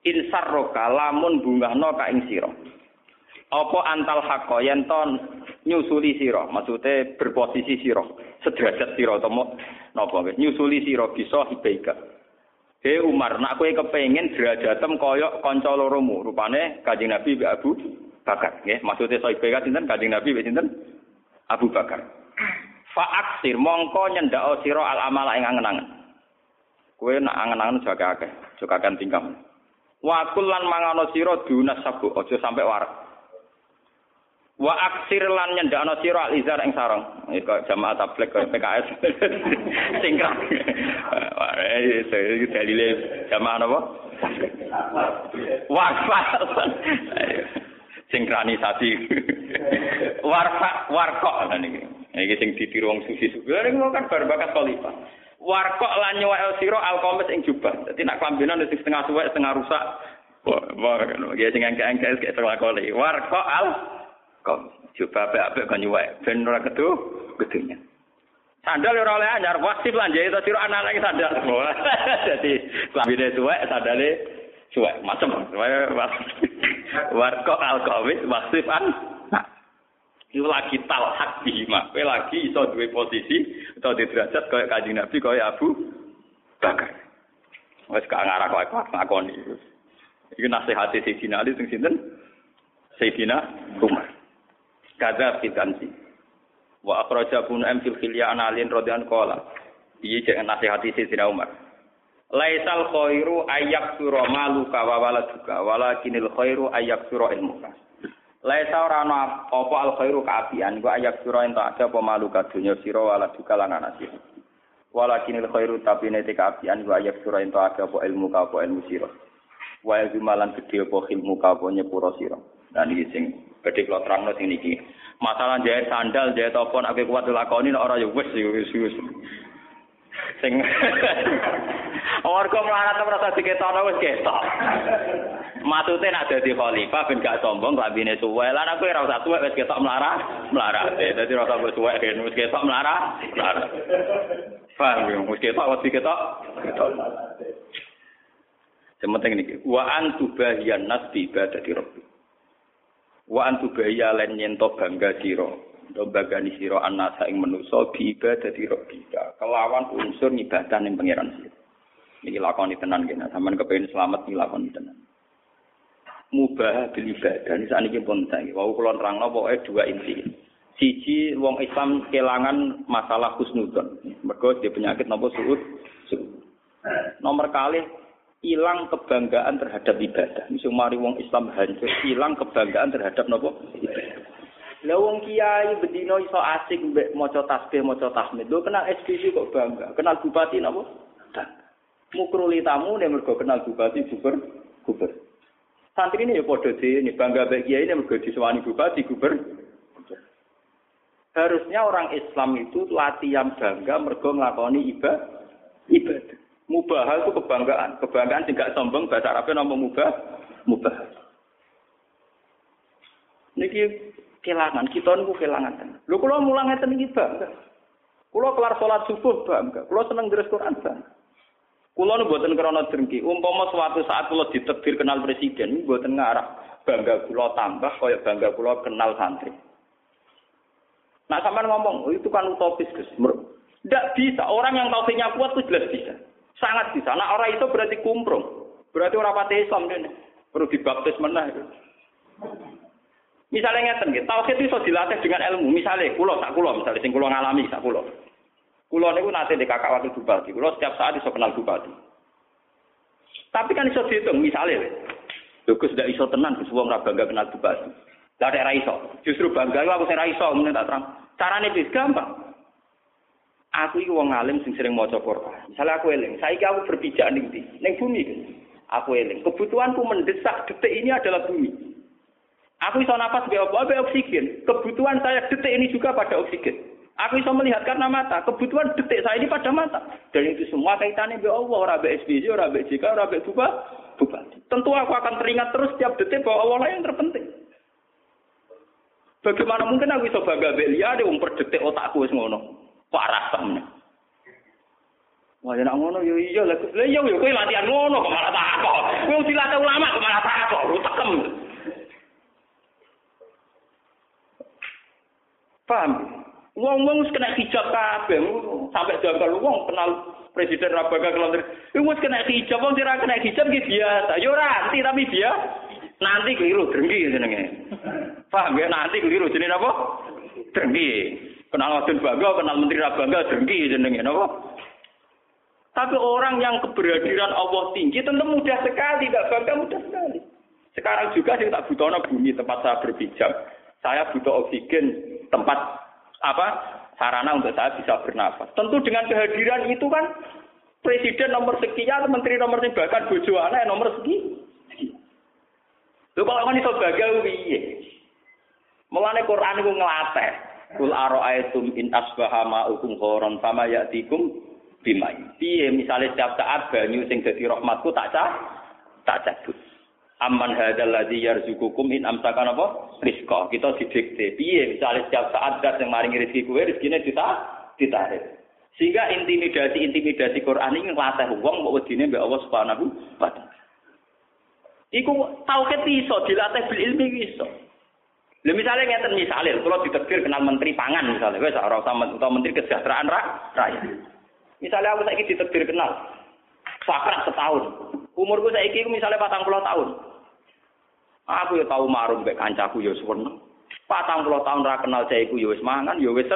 In sarroka lamun bungahno ka ing sira. Apa antal haqqo yen ton nyusuli sira, maksude berposisi sira, sederajat utawa napa wis nyusuli sira bisa hibaika. He Umar, nak kowe kepengin derajatem kaya kanca loromu, rupane Kanjeng Nabi mbek Abu Bakar, nggih. Maksude sahibaika sinten Kanjeng Nabi sinten? Abu Bakar. Fa aksir mongko nyendak sira al amala ing angen-angen. Kowe nak angen-angen jaga akeh, jaga kan tingkah. Wa kullan mangano sira dunas sabu, aja sampe warak. Wa aksir lan nyendakno sira al izar ing sarung. Iku jamaah tabligh kaya PKS. Singkrang. Wah, dalile jamaah napa? Warfa. Sinkronisasi. Warfa warkok lan iki. Iki sing ditiru wong sufi-sufi. Lha kan bar bakat khalifah. Warkok lan nyuwek sira alqamis ing jubah. Dadi nak klambinan sing setengah suwek setengah rusak. Wah, ya sing angka-angka kayak terlakoni. Warkok al coba apik-apik kan nyuwek ben ora kedu kedunya sandal ora oleh anyar wasif lan jahit sira anak lagi sandal dadi klambine suwek sandale suwek macem warko alkawis wasif an Iku lagi talhak bihima, kowe lagi iso duwe posisi atau di derajat kaya Kanjeng Nabi kaya Abu Bakar. Wes gak ngarah kok ngakoni. Iku nasihati Sayyidina Ali sing sinten? Sayyidina Umar. Kada fitansi. Wa akhraja Ibnu M fil khilya an alin radhiyallahu qala. Iki jangan nasihati Sayyidina Umar. Laisal khairu ayak sura maluka wa waladuka walakinil khairu ayak sura ilmuka. Laisa ora ana apa al khairu kaapian wa ayak sura ento ada apa maluka dunya sira waladuka lan anak sira. Walakinil khairu tapi nete kaapian wa ayak sura ento ada apa ilmu ka apa ilmu sira. Wa malan gedhe apa ilmu ka apa nyepuro sira. Dan iki sing Gede kalau terang sing niki. Masalah jahit sandal, jahit apa nak kuat dilakoni nek ora ya wis wis. Sing Warga melarat merasa diketokno wis ketok. Matute nak dadi khalifah ben gak sombong klambine suwe. Lah aku ora usah suwe wis ketok melarat, melarat. Dadi ora usah suwe ben wis ketok melarat, melarat. Paham ya, wis ketok wis ketok. Ketok. Sementing niki, wa antubahiyan nas bi ibadati rabbi. wa antu baya len nyento bangga sira bagani sira anasa ing manusa bi ibadati rabbika kelawan unsur ibadah ning pangeran sira iki lakoni tenan kene sampean kepengin selamat iki lakoni tenan mubah bil ibadah ini saat ini pun saya wau kulon terangno pokoknya dua inti siji wong Islam kelangan masalah husnudon mergo dia penyakit nopo suud nomor kali hilang kebanggaan terhadap ibadah. Misal mari wong Islam hancur, hilang kebanggaan terhadap nopo ibadah. Lah wong kiai bedino iso asik mbek maca tasbih, maca tahmid. Lho kenal SPC kok bangga. Kenal bupati napa? Bangga. Mukruli tamu nek mergo kenal bupati guber guber. Santri ini ya padha ini bangga kiai nek mergo disewani bupati guber. Harusnya orang Islam itu latihan bangga mergo nglakoni ibadah. Ibadah. Mubah itu kebanggaan. Kebanggaan tidak sombong, bahasa Arabnya nama mubah. Mubah. Niki kelangan, kita niku kelangan. Lho kula mulang ngeten iki bangga. Kula kelar salat subuh bangga. Kula seneng deres Quran bangga. Kulo nu buatan krono drengki. Umpama suatu saat kulo ditekdir kenal presiden, buatan ngarah bangga kulo tambah kaya bangga kulo kenal santri. Nah sampai ngomong, oh, itu kan utopis Gus. Tidak bisa. Orang yang tauhidnya kuat itu jelas bisa. Sangat bisa. Nah orang itu berarti kumprung. Berarti orang pati Islam ini. Perlu dibaptis mana itu. Misalnya ngeten gitu, tauhid itu dilatih dengan ilmu. Misalnya, kulo, tak kulo, misalnya, sing kulo ngalami, tak kulo. Kulo niku nanti di kakak waktu bupati. Kulo setiap saat iso kenal bupati. Tapi kan iso dihitung, misalnya, lho Gus ndak iso tenan Gus wong bangga kenal bupati. Lah nek iso, justru bangga aku sing ra iso ngene tak terang. Carane wis gampang. Aku iki wong alim sing sering maca Quran. Misalnya aku eling, saiki aku berpijak ning ndi? Ning bumi. Aku eling. Kebutuhanku mendesak detik ini adalah bumi. Aku bisa nafas be apa? Oksigen. Kebutuhan saya detik ini juga pada oksigen. Aku bisa melihat karena mata. Kebutuhan detik saya ini pada mata. Dan itu semua kaitannya be Allah, ora be SBY, ora be JK, ora be bupati. Tentu aku akan teringat terus setiap detik bahwa Allah lah yang terpenting. Bagaimana mungkin aku bisa bangga be liya wong per detik otakku wis ngono. Kok rasane. Wah, ya ngono yo iya lah. Iya yo kowe latihan ngono kok malah takok. Kowe dilatih ulama kok malah takok. Lu tekem. Paham? Wong-wong kena hijab kabeh, sampai jangkal wong kenal presiden Rabaga kelontri. Iku wis kena hijab, wong ora kena hijab iki biasa. Yo ora anti tapi dia nanti keliru drengki jenenge. Paham ya nanti keliru jenenge apa? Drengki. Kenal wadon bangga, kenal menteri Rabaga drengki jenenge napa? Tapi orang yang keberadiran Allah tinggi tentu mudah sekali, tidak bangga mudah sekali. Sekarang juga saya tak butuh bumi tempat saya berpijak. Saya butuh oksigen tempat apa sarana untuk saya bisa bernafas. Tentu dengan kehadiran itu kan presiden nomor sekian, menteri nomor sekian, bahkan bojo anak nomor sekian. Lho kalau kan iso bagal piye? Mulane Quran iku nglatih. Kul aro'aitum in asbaha ma'ukum khoron fama ya'tikum bimai. Piye misale setiap saat banyu sing dadi rahmatku tak cah tak cabut. Aman hadzal ladzi yarzuqukum in amsakan apa? Rizqa. Kita didikte. Piye misalnya setiap saat dat yang maringi rezeki kuwe rezekine kita ditarik. Sehingga intimidasi-intimidasi Quran ini nglatih wong mbok wedine mbek Allah Subhanahu wa taala. Iku tauhid iso dilatih bil ilmi iso. Lha misale ngeten misale kalau ditegir kenal menteri pangan misalnya wis ora usah utawa menteri kesejahteraan rakyat. Misalnya aku saiki ditegir kenal sakrat setahun. Umurku saiki misalnya patang puluh tahun. Aku ya tahu marung mbek kancaku ya. Patang puluh tahun ra kenal jaiku ya wis mangan ya wis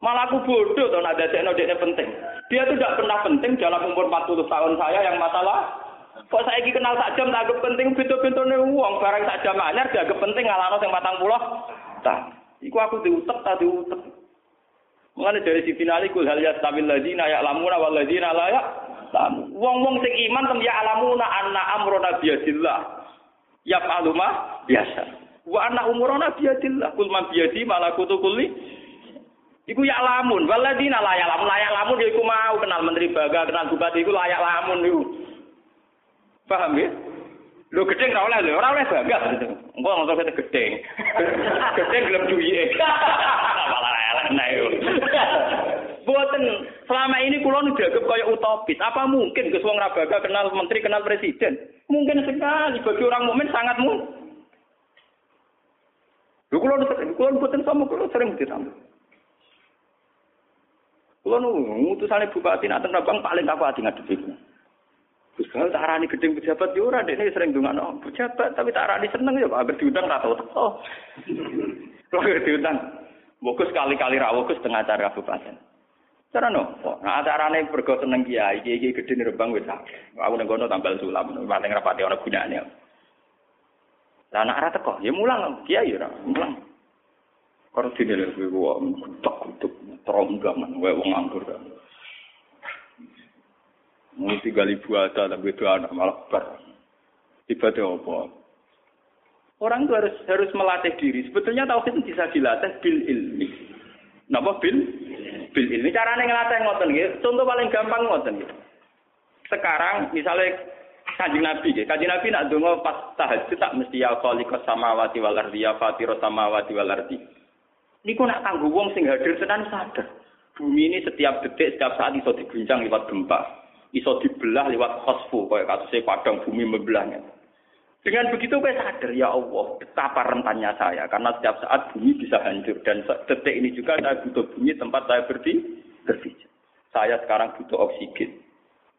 Malah aku bodoh to nak dadekno dekne penting. Dia tuh tidak pernah penting dalam umur 40 tahun saya yang masalah kok saya kenal sak jam tak penting pintu-pintune uang barang sak jam gak penting ngalano 40 tak. Iku aku diutek tak diutek. Mulane dari si finali kul hal yastabil ladina ya'lamuna wal ladina la ya'lamun. Wong-wong sing iman tem ya alamuna anna amruna biyadillah ya mah biasa. Wa anak umurona biadillah kul man biadi malakutu kulli. Iku ya lamun, waladina layak lamun, layak lamun ya iku mau kenal menteri baga, kenal bupati iku layak lamun iku. Paham ya? Lho gedeng ora oleh lho, ora oleh gitu. Engko ngono kete gedeng. gedeng gelem duwiye. Malah elek nek Buatan selama ini kulon dianggap kayak utopis. Apa mungkin Gus Wong Rabaga kenal menteri, kenal presiden? Mungkin sekali bagi orang mukmin sangat mungkin. Lu kulon kulon buatan sama kulon sering ditambah. Kulon ngutusane bupati nak teng paling aku ati ngadepi. Gus kalau tak arani gedeng pejabat yo ora dekne sering dongano pejabat tapi tak arani seneng ya agar diundang ra tau teko. Kalau diundang, Bokus kali-kali rawuh setengah acara kabupaten. Cara no, nah acarane bergo seneng kiai, kiai kiai gede nih rebang Aku neng kono tambal sulam, paling rapati orang gunanya. Lah anak arah ya mulang kiai ora, mulang. Karo dene lho kowe kok kutuk kutuk tronggaman wae wong anggur kan. Mau tiga ribu ada tapi itu anak malah ber. Ibadah apa? Orang itu harus harus melatih diri. Sebetulnya tauhid bisa dilatih bil ilmi. Napa bil? Bil ilmi carane ngelatih ngoten nggih. Contoh paling gampang ngoten nggih. Sekarang misalnya Kanjeng Nabi nggih. Kanjeng Nabi nak donga pas tahajud tak mesti ya khaliqas samawati wal ardi ya fatiro samawati wal ardi. Niku nak kanggo wong sing hadir tenan sadar. Bumi ini setiap detik, setiap saat iso diguncang lewat gempa. iso dibelah lewat khosfu kayak kasusnya padang bumi membelahnya. Dengan begitu saya sadar ya Allah betapa rentannya saya karena setiap saat bumi bisa hancur dan detik ini juga saya butuh bumi tempat saya berdiri berpijak. Saya sekarang butuh oksigen.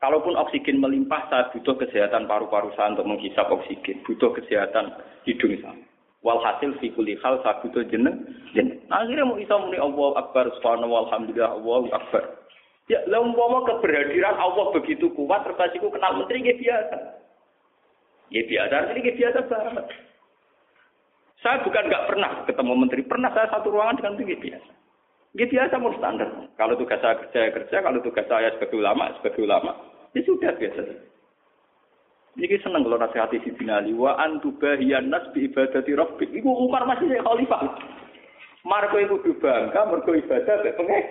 Kalaupun oksigen melimpah, saya butuh kesehatan paru-paru saya untuk menghisap oksigen, butuh kesehatan hidung saya. Walhasil fi kulli hal saya butuh jeneng jeneng. Nah, akhirnya mau isa muni Allah Akbar subhanahu alhamdulillah Allahu Akbar. Ya, lah umpama keberhadiran Allah begitu kuat terus kenal menteri biasa. Ya biasa, ini biasa banget. Saya bukan nggak pernah ketemu menteri, pernah saya satu ruangan dengan tinggi biasa. Ya biasa mau standar. Kalau tugas saya kerja, ya kerja. Kalau tugas saya sebagai ulama, sebagai ulama. Ya sudah biasa. Ini seneng kalau nasihati si Ali. Wa antubahiyan nas bi ibadati rabbik. Iku Umar masih saya khalifah. Marco itu bangga, mergo ibadah be pengen.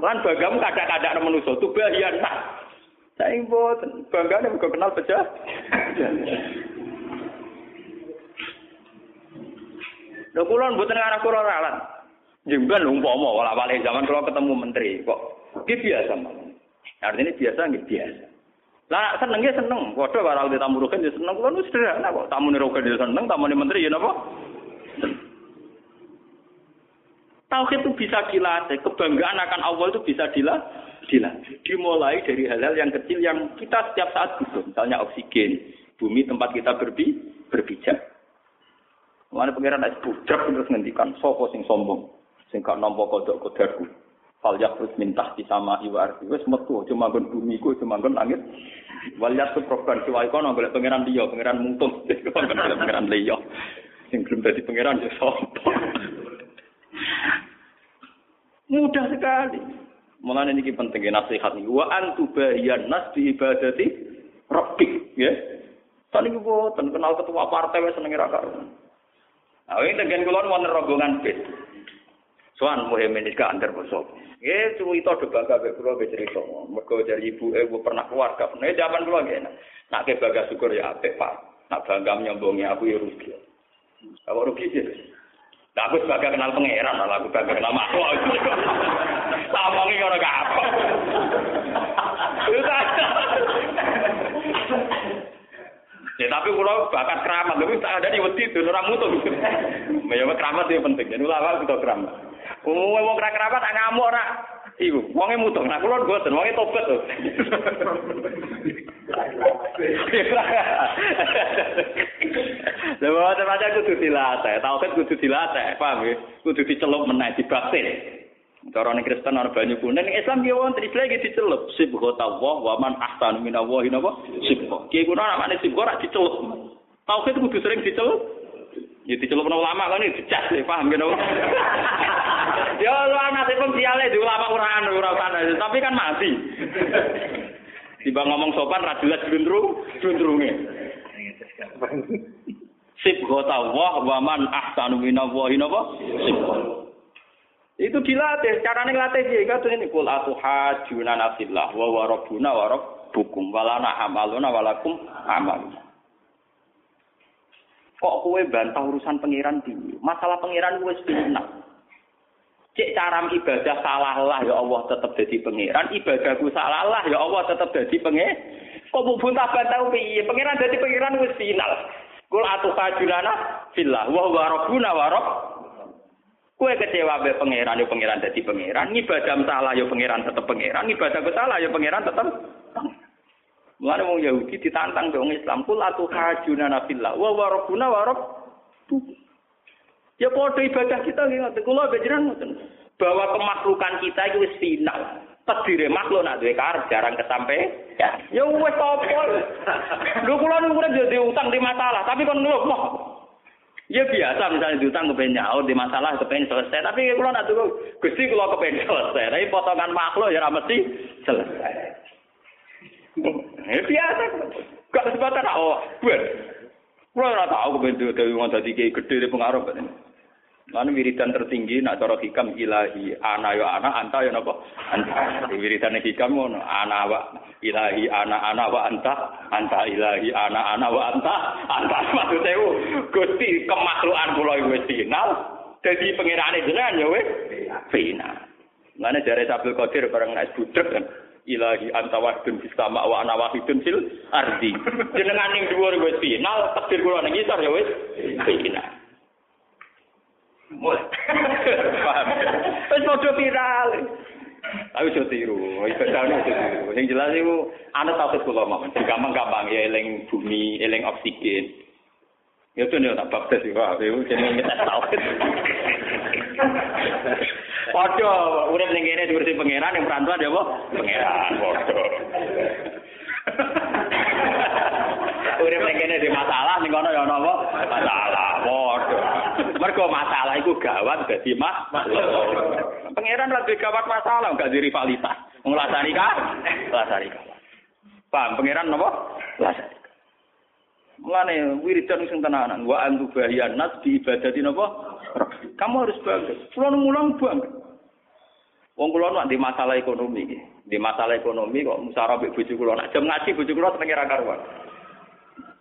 Lan bagamu kadang-kadang manusia tubahiyan nas. Saya ingin bangga nih bukan kenal pecah. Lho kula mboten arah kula ralat. Jemban umpama wala wale zaman kalau ketemu menteri kok iki biasa mawon. Artinya biasa nggih biasa. Lah seneng ya seneng, padha karo tamu rugen ya seneng kula sederhana kok. Tamu rugen ya seneng, tamu menteri ya napa? Tauhid itu bisa dilatih, kebanggaan akan Allah itu bisa dilatih dilatih. Dimulai dari hal-hal yang kecil yang kita setiap saat butuh. Misalnya oksigen, bumi tempat kita berbi, berpijak. Mana pengiran es budak terus ngendikan sopo sing sombong, sing gak nampa kodok kodarku. Fal terus minta di sama iwa arti wes metu cuma gon bumi ku cuma gon langit. Wal yakhrus program siwa kono golek pangeran liya, pangeran mungtung, pangeran liya. Sing belum dadi pangeran ya sopo. Mudah sekali. Mulane niki penting nasihat niku wa antubayan nas bi ibadati rabbik ya. Tadi gue kenal ketua partai wes seneng ra karo. Nah, ini dengan kula wonten rombongan bis. Soan muhimin iki antar bosok. Nggih, cuma itu ada bangga be kula be cerita. Mergo dari ibu eh pernah keluarga. Nek zaman kula nggih. Nak ke bangga syukur ya apik, Pak. Nak bangga nyombongi aku ya rugi. Kalau rugi sih. Nah, aku sebagai kenal pangeran, malah aku sebagai kenal makhluk. Samongi orang apa? Ya tapi kalau bakat keramat, tapi tak ada di wedi itu orang mutu. Ya keramat itu penting. Jadi ulama kita keramat. Umumnya mau keramat tak ngamuk ora. Iku, wonge mutu. Nah kula mboten, wonge tobat to. Lha macam kudu dilatih, tauhid kudu dilatih, paham ya? Kudu dicelup meneh dibaktin. Cara ning Kristen ana banyu kuning, Islam yo wonten Islam iki dicelup sibgha tawah wa man ahsanu minallahi napa sibgha. Ki kuwi ana makne sibgha ora dicelup. Tauhid kudu sering dicelup. Ya dicelup ulama kan ini dicas, paham gitu. Ya ana sing siale di ulama ora ora tapi kan mati. Tiba ngomong sopan ra jelas glundrung, glundrunge. Sib gota wah wa man ahsanu minallahi napa? Itu dilatih, carane nglatih piye? Katune ini kul atu hajuna nafillah wa wa rabbuna wa rabbukum walana amaluna walakum amaluna. Kok kowe bantah urusan pangeran piye? Masalah pangeran wis final. Cek cara ibadah salah lah ya Allah tetap jadi pangeran, ibadahku salah lah ya Allah tetap jadi pangeran. Kok bu buntah tahu piye? Pangeran jadi pangeran wis final. Kul atu kajulana fillah wa huwa rabbuna wa rabb. Kue kecewa be pangeran yo pangeran jadi pangeran, ibadah salah yo pangeran tetap pangeran, ibadahku salah yo pangeran tetap. Mulane wong Yahudi ditantang dong Islam, kul atu kajulana fillah wa huwa rabbuna wa rabb. Ya podo ibadah kita nggih Kula bejeran ngoten. Bahwa kemakhlukan kita itu final. Terdiri makhluk nak duwe kar jarang kesampe. Ya, ya wis apa. Lho kula niku jadi utang di masalah, tapi kon ngeluh kok. Ya biasa misalnya diutang kepengen nyaur di masalah kepengen selesai, tapi kula nak tuh Gusti kula kepengen selesai, tapi potongan makhluk ya ora mesti selesai. Ya biasa. Gak kesempatan oh, buat. Kulo ora tau kepengen dadi wong dadi gede pengaruh. Mana wiridan tertinggi nak cara hikam ilahi ana yo ana anta yo napa anta. Wiridan hikam ngono ana wa ilahi ana ana wa anta anta ilahi ana ana wa anta anta maksud saya Gusti kemakhlukan kula wis final dadi pengirane jenengan yo wis final. Mana jare Abdul Qadir bareng nek budek kan ilahi anta wahdun fis sama wa ana wahidun fil ardi. Jenengan ning dhuwur wis final, takdir kula ning ngisor ya wis final. Mulai. Paham. Wis padha viral. Aku aja tiru, ibadahnya aja tiru. Yang jelas itu, anak tauhid kula mawon. Gampang-gampang ya eling bumi, eling oksigen. Ya itu nih tak baptis Pak. Itu jenenge ngetes tauhid. Padha urip ning kene diurusi pangeran yang perantauan ya apa? Pangeran padha. Urip ning kene di masalah ning kono ya ana apa? Masalah. Mergo masalah iku gawat dadi mah. Pangeran lagi gawat masalah enggak di rivalitas. Wong lasari ka? Lasari ka. Paham pangeran napa? Lasari. Mulane wiridan sing tenanan wa antu bahiyan nas di ibadati napa? Kamu harus bagus. Kulo mulang banget. Wong kula nak di masalah ekonomi iki. Di masalah ekonomi kok musara mbek bojo kula nak jam ngaji bojo kula senenge ra karuan.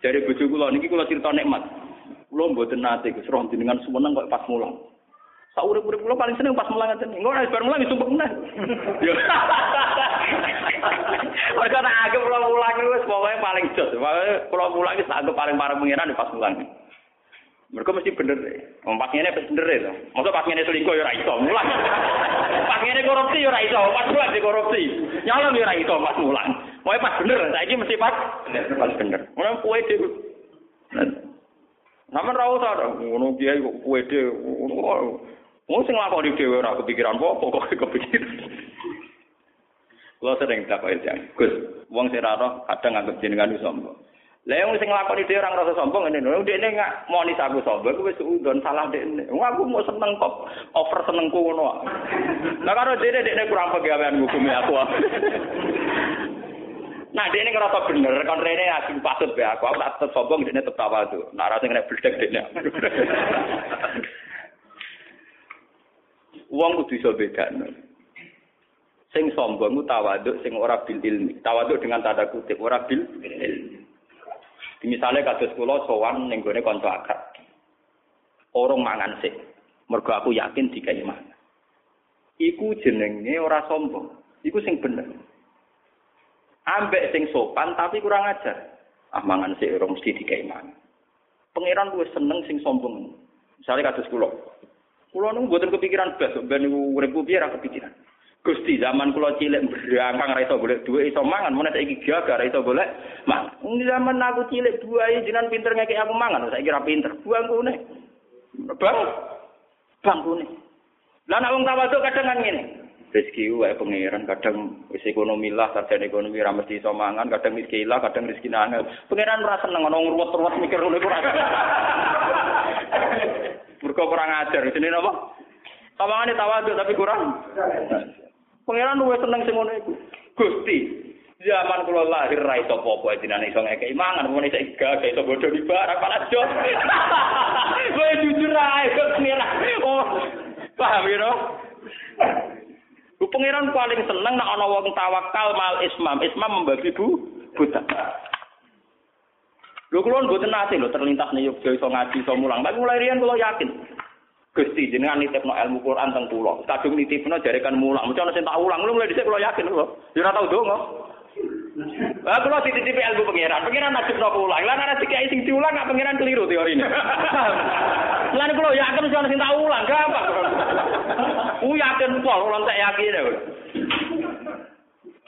Jare bojo kula niki kula cerita nikmat. Kula mboten nate Gus roh jenengan sumeneng kok pas mulang. Sak urip-urip kula paling seneng pas mulang ngeten. Engko nek bar mulang disumpek meneh. Yo. Mereka tak anggap kula mulang wis pokoke paling jos. Pokoke kula mulang wis anggap paling pareng pengiran pas mulang. Mereka mesti bener deh. Wong pas ngene bener deh. Masa pas ngene selingkuh ya ora iso mulang. Pas ngene korupsi ya ora iso, pas mulang di korupsi. Nyolong ya ora iso pas mulang. Pokoke pas bener, saiki mesti pas pas bener. Ora dhewe. Namun ra usah ngono kiai kok kuwe dhewe. Wong sing lakoni dhewe ora kepikiran apa kok kepikiran. Kulo sering takoki jang. Gus, wong sing ora kadang anggap jenengan sombong. Lah yang sing nglakoni dhewe ora ngrasa sombong ngene lho. Dekne nggak monis aku sombong kuwi wis udon salah dekne. Wong aku mau seneng kok over senengku ngono. Lah karo dhewe dekne kurang pegawean ngukumi aku. Nah, dia ini ngerasa bener, kan Rene aku patut be aku, aku tak sombong, dia tetep tawa tuh. Nah, rasanya kena beledek dia. Uang kudu iso beda. Sing sombong ku tawaduk, sing ora bil ilmi. Tawaduk dengan tanda kutip, ora bil ilmi. Misalnya kados kula sowan ning kanca akrab. Orang mangan sik. Mergo aku yakin dikai mangan. Iku jenenge ora sombong. Iku sing bener. Ambek sing sopan tapi kurang ajar. Ah mangan sik ora mesti dikai mangan. Pangeran luwih seneng sing sombong. Misalnya kados kula. Kula nung mboten kepikiran blas ben niku urip piye ra kepikiran. Gusti zaman kula cilik berangkang ra iso golek dhuwit iso mangan, mun saiki gagal ra iso golek mangan. Zaman aku cilik buahe jenengan pinter ngekek aku mangan, saiki ra pinter. Buangkune. Bang. Bangkune. Lah nek wong tawaduk kadang kan ngene. Rezeki wae pangeran kadang wis ekonomi lah, sarjana ekonomi ra mesti iso mangan, kadang rezeki lah, kadang rezeki nangel. Pangeran ora seneng ana ngruwet-ruwet mikir ngono iku ora. Mergo kurang ajar, jenenge apa? Tawangane tawaduk tapi kurang. Pangeran luwih seneng sing ngono iku. Gusti, zaman kula lahir ra iso apa-apa dinane iso ngekeki mangan, mun iso gak iso bodho di barang pala jos. Kowe jujur ae pangeran. Oh, paham ya, Bu pangeran paling seneng nek ana wong tawakal mal ismam. Ismam membagi bu buta. Lho kula mboten nate lho terlintas ning Yogyakarta iso ngaji iso mulang. Tapi mulai riyen kula yakin. Gusti jenengan nitipno ilmu Quran teng kula. Kadung nitipno jarekan mulang. Ana sing tak ulang. Mulai dhisik kula yakin kula. Ya ora tau donga. Lah kula dititipi ilmu pangeran. Pangeran najibno ulang. Lah dikai sing diulang gak pangeran keliru teorine. Lah kula yakin mesti ana sing tak ulang. Gampang. Ku yakin pol, kula tak yakin.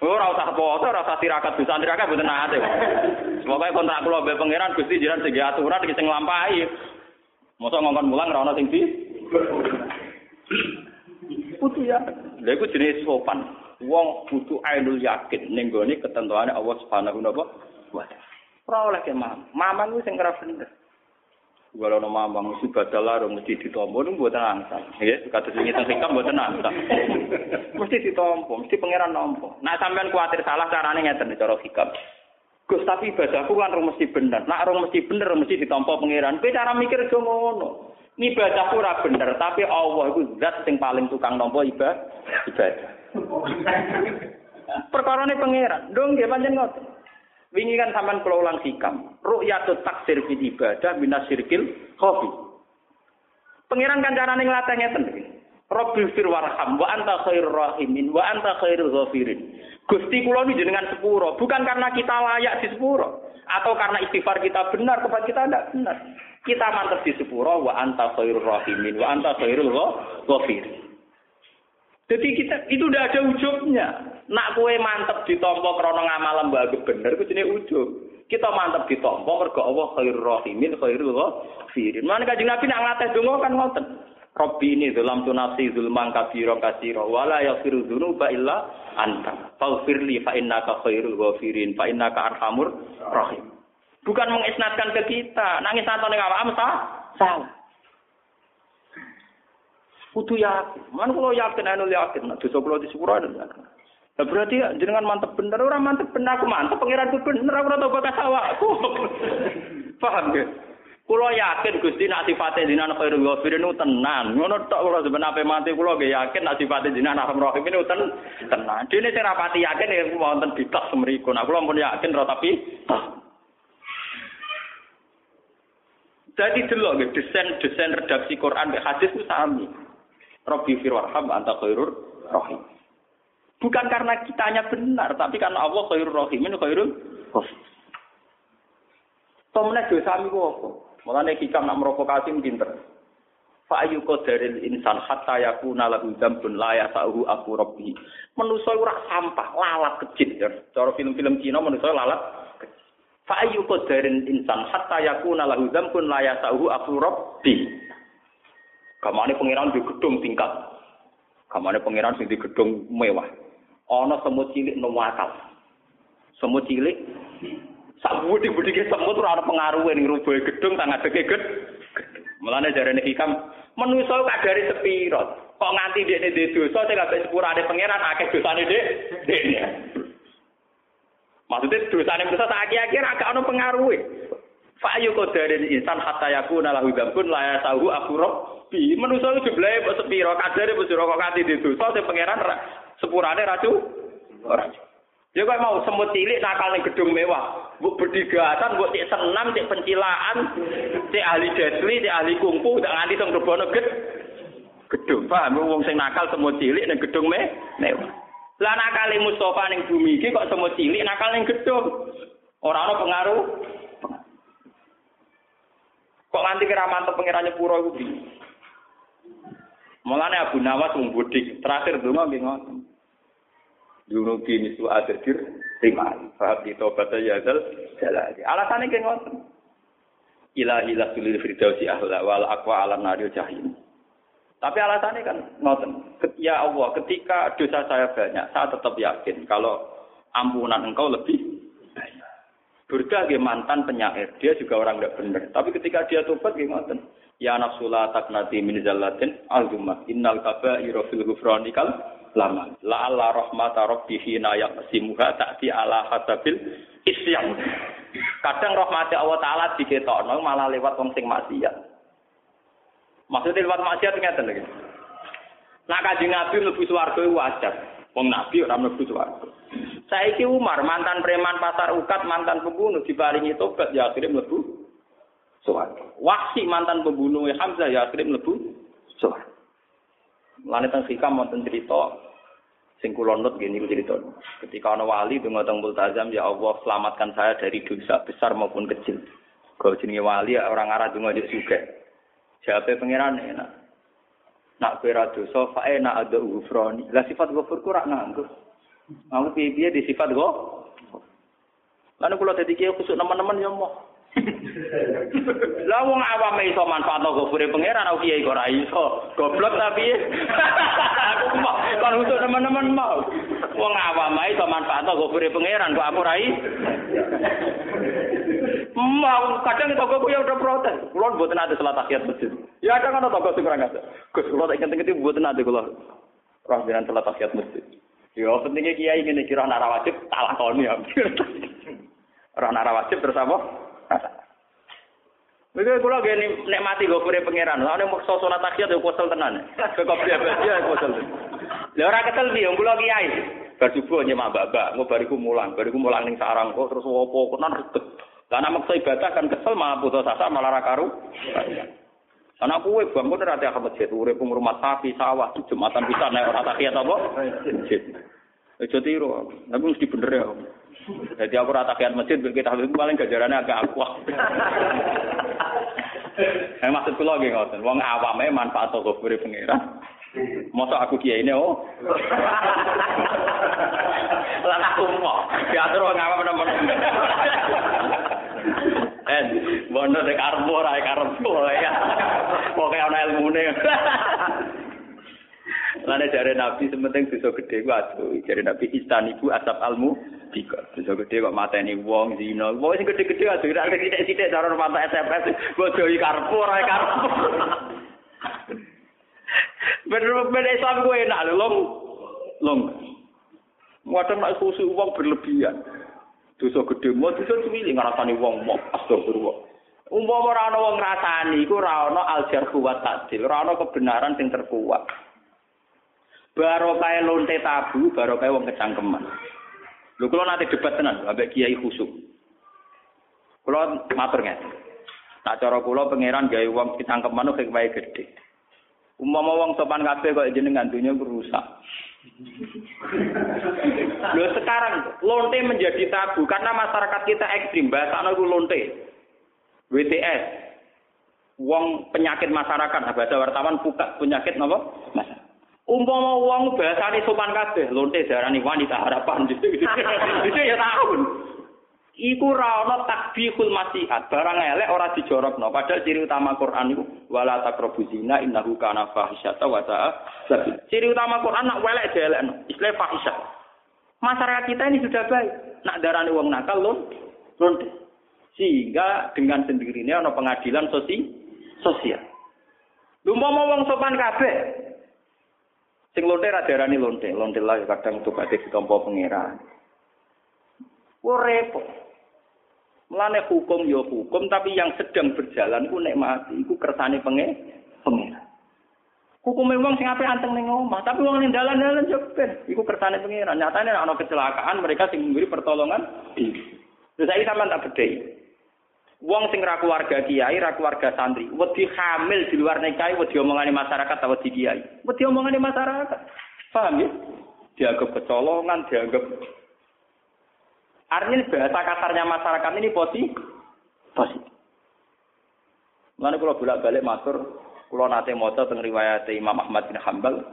Ora usah foto, ora usah tirakat bisa tirakat mboten nate. Semoga kontrak kula mbek pangeran Gusti jenengan sing aturan iki sing nglampahi. Mosok ngongkon mulang ora ana sing di Putu ya. Lha iku jenis sopan. Wong butuh ainul yakin ning gone ketentuane Allah Subhanahu wa taala. Ora oleh ke mam. Mamang ku sing ora bener. Kalau nama mamang badal lah, mesti ditompo, itu buatan angsa. Ya, kata sini tentang hikam buatan angsa. mesti ditompo, mesti pangeran nompo. Nah, sampean khawatir salah caranya ngeten cara hikam. Gus tapi ibadahku kan rong mesti bener. Nak rong mesti bener mesti ditompo pangeran. Kowe cara mikir yo ngono. Ibadahku ora bener, tapi Allah iku zat sing paling tukang nompo ibadah. ibadah. Perkara ini pangeran. Dong nggih pancen ngoten. Wingi kan sampean kula ulang hikam. Ru'yatut taksir fil ibadah minasirkil khofi. Pangeran kan carane nglatih ngeten iki. Rabbil fir warham wa anta khairur rahimin wa anta khairul ghafirin. Gusti kula ini jenengan sepuro, bukan karena kita layak di sepuro atau karena istighfar kita benar kepada kita tidak benar. Kita mantep di sepuro wa anta khairur rahimin wa anta khairul ghafirin. Jadi kita itu udah ada ujungnya. Nak kue mantep ditompo krono ngamal lembaga bener, itu jenis ujub. Kita mantep ditompo mergo Allah khairur rahimin khairul ghafirin. Mana kanjeng Nabi nak ngateh donga kan ngoten. Robbi ini dalam tunasi zulman kabiro kasiro wala yafiru dzunuba illa anta. Faghfirli fa innaka khairul ghafirin fa innaka arhamur rahim. Bukan mengisnatkan ke kita, nangis atau ning awakmu salah. Kudu yakin. Man kalau yakin anu yakin, nah dosa kula di sepuro anu yakin. Nah, berarti jenengan mantep bener, orang mantep bener, aku mantep pangeranku bener, aku ora tau bakas awakku. Paham ya? Kulo yakin Gusti nak sifate jinan khairul ghafirin nu tenan. Ngono tok kula sebenarnya mati kulo ge yakin nak sifate jinan arham ini ten tenan. Dene sing rapati yakin ya wonten bitak semriku. Nah kulo pun yakin ro tapi Jadi delok desain-desain redaksi Quran ke hadis itu sami. Rabbi firwarham anta khairur rahim. Bukan karena kitanya benar, tapi karena Allah khairur rahim ini khairul rahim. Tomne dosa mi apa? Mulane hikam nak merokokasi pinter. Fa ayu qadaril insan hatta yakuna lahu dzambun la yasahu aku rabbi. Manusa ora sampah, lalat kecil. Cara film-film Cina manusa lalat Fa ayu qadaril insan hatta yakuna lahu dzambun la yasahu aku rabbi. Kamane pangeran di gedung tingkat. Kamane pangeran sing di gedung mewah. Ana semut cilik nang wakal. Semut cilik sak budi-budike semut ora ana pengaruhe ning rubuhe gedung tang adeke ged. Mulane jarene hikam manusa kadare sepiro. Kok nganti dekne di dosa sing kabeh sepurane pangeran akeh dosane dek. Dekne. Maksudnya dosane dosa tak akhir-akhir agak ana pengaruhe. Fa ayu qadarin insan hatta yakuna lahu dzambun la yasahu akhurab sepi. Manusa itu jumlahe kok sepiro, kadare wis kok kanthi dosa sing pangeran sepurane racu. Ya kok mau semut cilik nakal ning gedung mewah. Mbok berdigatan, mbok cek senam, cek pencilaan, cek ahli desli, cek ahli kungfu, tak nganti teng rebono ged. Gedung, paham wong sing nakal semut cilik ning gedung me mewah. Lah nakale Mustafa ning bumi iki kok semut cilik nakal ning gedung. Ora ana pengaruh. Kok nganti kira mantep pangeran pura iku Mulane Abu Nawas wong budik, terakhir donga nggih ngoten. Yunubi misu adir rimai. Fahab di tobat ya zal jalali. Alasane nggih ngoten. Ilahi la sulil firdausi ahla wal aqwa alam naril jahim. Tapi alasannya kan ngoten. Ya Allah, ketika dosa saya banyak, saya tetap yakin kalau ampunan engkau lebih. Durga mantan penyair, dia juga orang tidak benar. Tapi ketika dia tobat, gimana? Ya nafsula taknati min zallatin azumah. Innal kaba'ira fil ghufranikal lama. La alla rahmata rabbi hina yaqsimuha ta'ti ala hasabil isyan. Kadang rahmati Allah taala diketokno malah lewat wong sing maksiat. Maksudnya lewat maksiat ngeten lagi. Nah kanjeng Nabi mlebu swarga wajar. Wong Nabi swarga. Saiki Umar mantan preman pasar ukat, mantan pembunuh dibaringi tobat ya akhirnya mlebu suwarga. Wahsi mantan pembunuh Hamzah ya akhirnya mlebu suwarga. Lan teng hikam wonten cerita sing kula nut gini cerita. Ketika ana wali donga teng multazam ya Allah selamatkan saya dari dosa besar maupun kecil. Kalau jenenge wali ya orang arah donga juk juga. Jawabe pangeran enak. Nak kira dosa fa enak ada ufroni. Lah sifat ghafur ku rak. Aku piye-piye di sifat go. Lalu kalau tadi kiai khusuk teman-teman ya mau. Lah wong awam iso manfaatno gofure pangeran aku kiai kok ora iso. Goblok tapi aku mau kon untuk teman-teman mau. Wong awam iso manfaatno gofure pangeran kok aku ora Mau kadang toko ya udah protes. Kulo mboten ada salat tahiyat masjid. Ya ada kan toko sing ora ngate. Gus kulo tak inget-inget mboten ada kulo. Roh jenengan salat tahiyat masjid. Ya pentingnya kiai ngene kira ora wajib tak lakoni ya. Ora wajib terus apa? Mereka kalau gini nikmati gue pure pangeran, lalu mau sholat takhiyat yo kosel tenan. Kok dia dia kosel. Lah ora kesel piye kula kiai. Bar subuh nyemak babak, mau bariku mulang, bariku mulang ning sarang kok terus opo kenan ribet. Lah nek maksa ibadah kan kesel malah putus asa malah ra karu. Anak kue bangun dari akhir masjid, urip rumah sapi, sawah, jumatan bisa naik orang takhiyat apa? Masjid. Aja tiru. Tapi mesti bener ya. Jadi aku rata kiat masjid kita paling gajarannya agak aku. Eh maksud kula nggih ngoten, wong awame manfaat toko beri pangeran. Masa aku kiai ini oh. Lah aku mau diatur wong awam nemen. Eh, bono de karbo ra karbo ya. Pokoke ana ilmune. Lane jare Nabi sementing dosa gedhe ku aduh, jare Nabi istanibu asap almu tiga. Dosa gedhe kok mateni wong zina. Wong sing gedhe-gedhe aduh ora sithik-sithik cara mata SMS bodoi karpo ora karpo. Bener-bener Islam gue enak lho, long. Long. Muatan nak khusus uang berlebihan. Dosa gedhe mau dosa cilik ngrasani wong mau astagfirullah. Umpama ora ana wong ngrasani iku ora ana aljarhu wa ta'dil, ora ana kebenaran sing terkuat. barokah lonte tabu, barokah wong kecangkeman. Lho kula nanti debat tenan ambek kiai khusuk. Kula matur ngeten. Tak cara kula pangeran gawe wong kecangkeman kok wae gedhe. Umpama wong sopan kabeh kok jenengan dunya rusak. Lho sekarang lonte menjadi tabu karena masyarakat kita ekstrim bahasa itu lonte. WTS. Wong penyakit masyarakat, bahasa wartawan buka penyakit napa? Masyarakat. Umpama wong bahasane sopan kabeh, lonte darani wanita harapan. Itu ya tahun. Iku ra ana takbihul masihat, barang elek ora dijorokno. Padahal ciri utama Quran iku wala taqrabu zina innahu kana fahisyata wa sa'a Ciri utama Quran nak welek dielekno, istilah fahisyah. Masyarakat kita ini sudah baik. Nak darani wong nakal lon, lonte. Sehingga dengan sendirinya ana pengadilan sosi, sosial. Umpama wong sopan kabeh, Sing lonte ra diarani lonte, lonte lah kadang tobaté ditampa pangeran. Ku repot. Mulane hukum ya hukum, tapi yang sedang berjalan ku nek mati iku kersane penge pangeran. Hukum memang sing apik anteng ning omah, tapi wong ning dalan-dalan yo ben iku kersane pangeran. Nyatane ana kecelakaan mereka sing memberi pertolongan diri. Terus saya sampean tak bedhei. Wong sing ra keluarga kiai, ra keluarga santri, wedi hamil di luar nikah, wedi omongane masyarakat atau wedi kiai. Wedi omongane masyarakat. Paham ya? Dianggap kecolongan, dianggap Artinya bahasa kasarnya masyarakat ini positif. Positif. Mana kalau bolak-balik matur, kalau nate maca teng riwayat Imam Ahmad bin Hambal,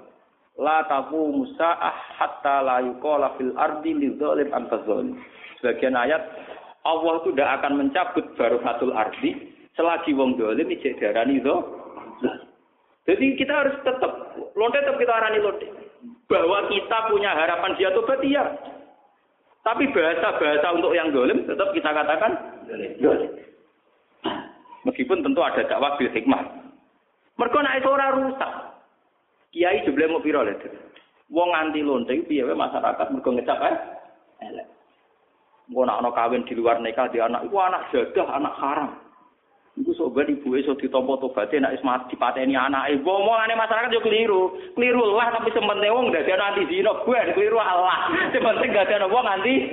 la taku musa hatta la yuqala fil ardi lidzalim antazalim. Sebagian ayat Allah itu tidak akan mencabut barokatul ardi selagi wong dolim ijek darani itu. Jadi kita harus tetap lonte tetap kita arani lonte bahwa kita punya harapan dia tobat iya. Tapi bahasa-bahasa untuk yang dolim tetap kita katakan dolim. Meskipun tentu ada dakwah bil hikmah. Mereka naik ora rusak. Kiai jebule mau piro lho. Wong anti lonte piye masyarakat mergo ngecap eh elek. Engko nak kawin di luar nikah di anak iku anak jadah, anak haram. Iku sok ben ibu iso ditampa tobaté nek wis mati dipateni anake. Omongane masyarakat yo keliru. Keliru lah tapi sementing wong dadi anti zina, gue keliru Allah. Sementing gak ada wong anti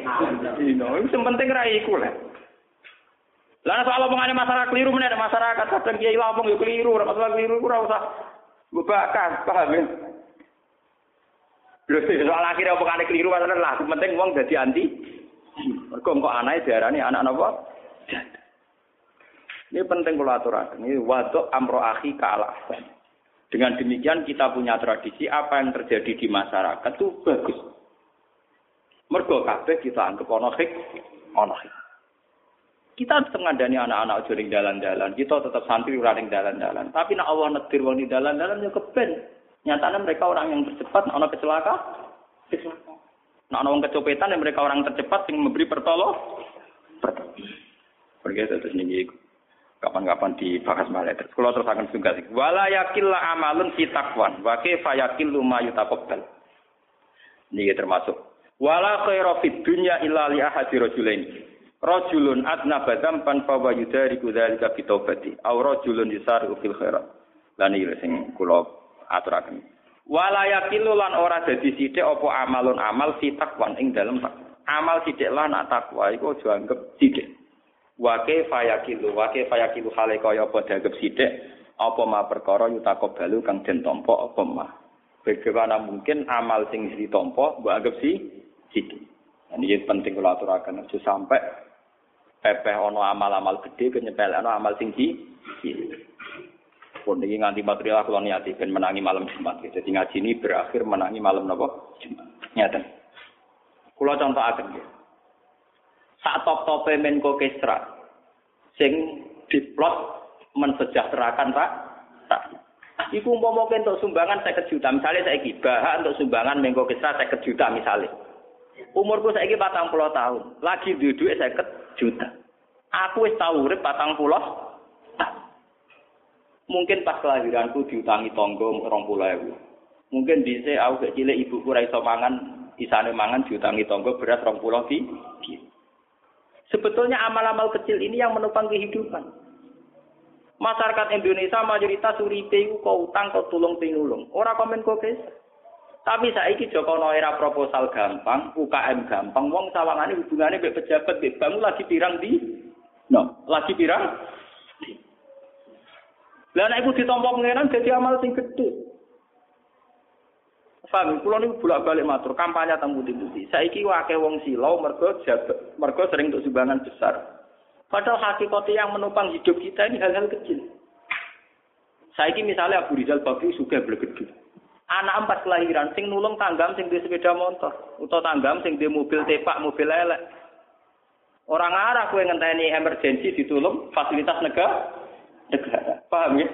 zina. Iku sementing ra iku lah. Lah soal omongane masyarakat keliru meneh masyarakat kadang kiai ngomong yo keliru, ora masalah keliru ora usah bebakan, paham ya? Lho soal akhirnya omongane keliru masalah lah, penting wong dadi anti Mergo kok anake diarani anak napa? Ini penting kalau aturakan. Ini waduk amro akhi kalah. Dengan demikian kita punya tradisi apa yang terjadi di masyarakat itu bagus. Mergo kabeh kita anggap ono hik. Kita tetap anak-anak aja ning dalan-dalan. Kita tetap santri ora ning dalan-dalan. Tapi nek Allah nedir wong ning dalan-dalan ya keben. Nyatanya mereka orang yang tercepat ana kecelakaan. Kecelakaan. Nah, orang kecopetan yang mereka orang tercepat yang memberi pertolong. Pergi terus nih kapan-kapan dibahas malah terus kalau terus akan sih. Wala amalun fi taqwan. Wa kaifa yakillu ini termasuk. Wala khaira dunya illa li ahadi rajulain. Rajulun adna badam pan fa wa yudariku dzalika bi taubati. Aw rajulun yusaru fil khairat. Lan iki sing kula aturaken. Wala lan ora dadi sithik apa amalun amal fi takwan ing dalem amal sithik lan takwa iku aja anggap sithik. Wa kaifa yakilu wa kaifa yakilu hale kaya apa dianggap sithik apa ma perkara yutakobalu kang den tampa apa ma. Bagaimana mungkin amal sing ditampa mbok anggap si situ. Ini penting kalau aturakan aja sampai pepeh ono amal-amal gede kenyepel ono amal tinggi. Pun ini nganti material kalau niati ben menangi malam Jumat. Jadi ngaji ini berakhir menangi malam nopo Jumat. Nyata. Kulo contoh akan ya. Saat top tope Menko Kesra, sing diplot mensejahterakan tak tak. Iku umpama untuk sumbangan saya juta, misalnya saya gibah untuk sumbangan Menko Kesra saya juta misalnya. Umurku saya patang puluh tahun, lagi duduk saya juta. Aku wis tahu urip patang puluh Mungkin pas kelahiranku diutangi tonggo rong puluh ewu. Mungkin bisa aku kecil ibuku rai mangan, isane mangan diutangi tonggo beras rong puluh di. Sebetulnya amal-amal kecil ini yang menopang kehidupan. Masyarakat Indonesia mayoritas uripe kau utang kau tulung pinulung. Ora komen kok Tapi saiki Joko era proposal gampang, UKM gampang, wong sawangane hubungane mbek pejabat mbek bangun lagi pirang di no, lagi pirang Lah nek iku ditampa pengenan dadi amal sing gedhe. Paham, kula niku bolak-balik matur kampanye teng putih-putih. Saiki akeh wong silau mergo mergo sering untuk sumbangan besar. Padahal hakikatnya yang menopang hidup kita ini hal-hal kecil. Saiki misalnya Abu Rizal Bakri suka bergede anak empat kelahiran sing nulung tanggam sing di sepeda motor utawa tanggam sing di mobil tepak mobil elek orang arah kue ngenteni emergensi ditulung fasilitas negara negara paham ya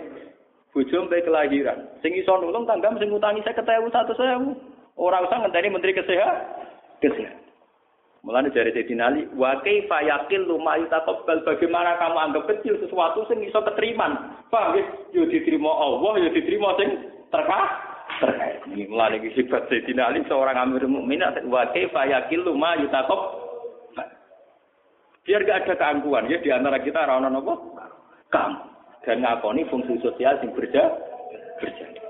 bojo sampai kelahiran sing iso nulung tanggam sing utangi satu saya orang usah ngenteni menteri kesehatan kesehatan Mulanya dari Sayyidina Ali, wa kaifa yaqillu ma yutaqabbal bagaimana kamu anggap kecil sesuatu sing iso keteriman. Paham ya? Yo diterima Allah, yo diterima sing terkah terkait. Ini mulai lagi sifat Sayyidina Ali seorang Amir Mukminin wa kaifa yaqilu ma yutaqab. Biar gak ada keangkuhan ya di antara kita ora ono? Kamu dan ngakoni fungsi sosial sing berja berjalan.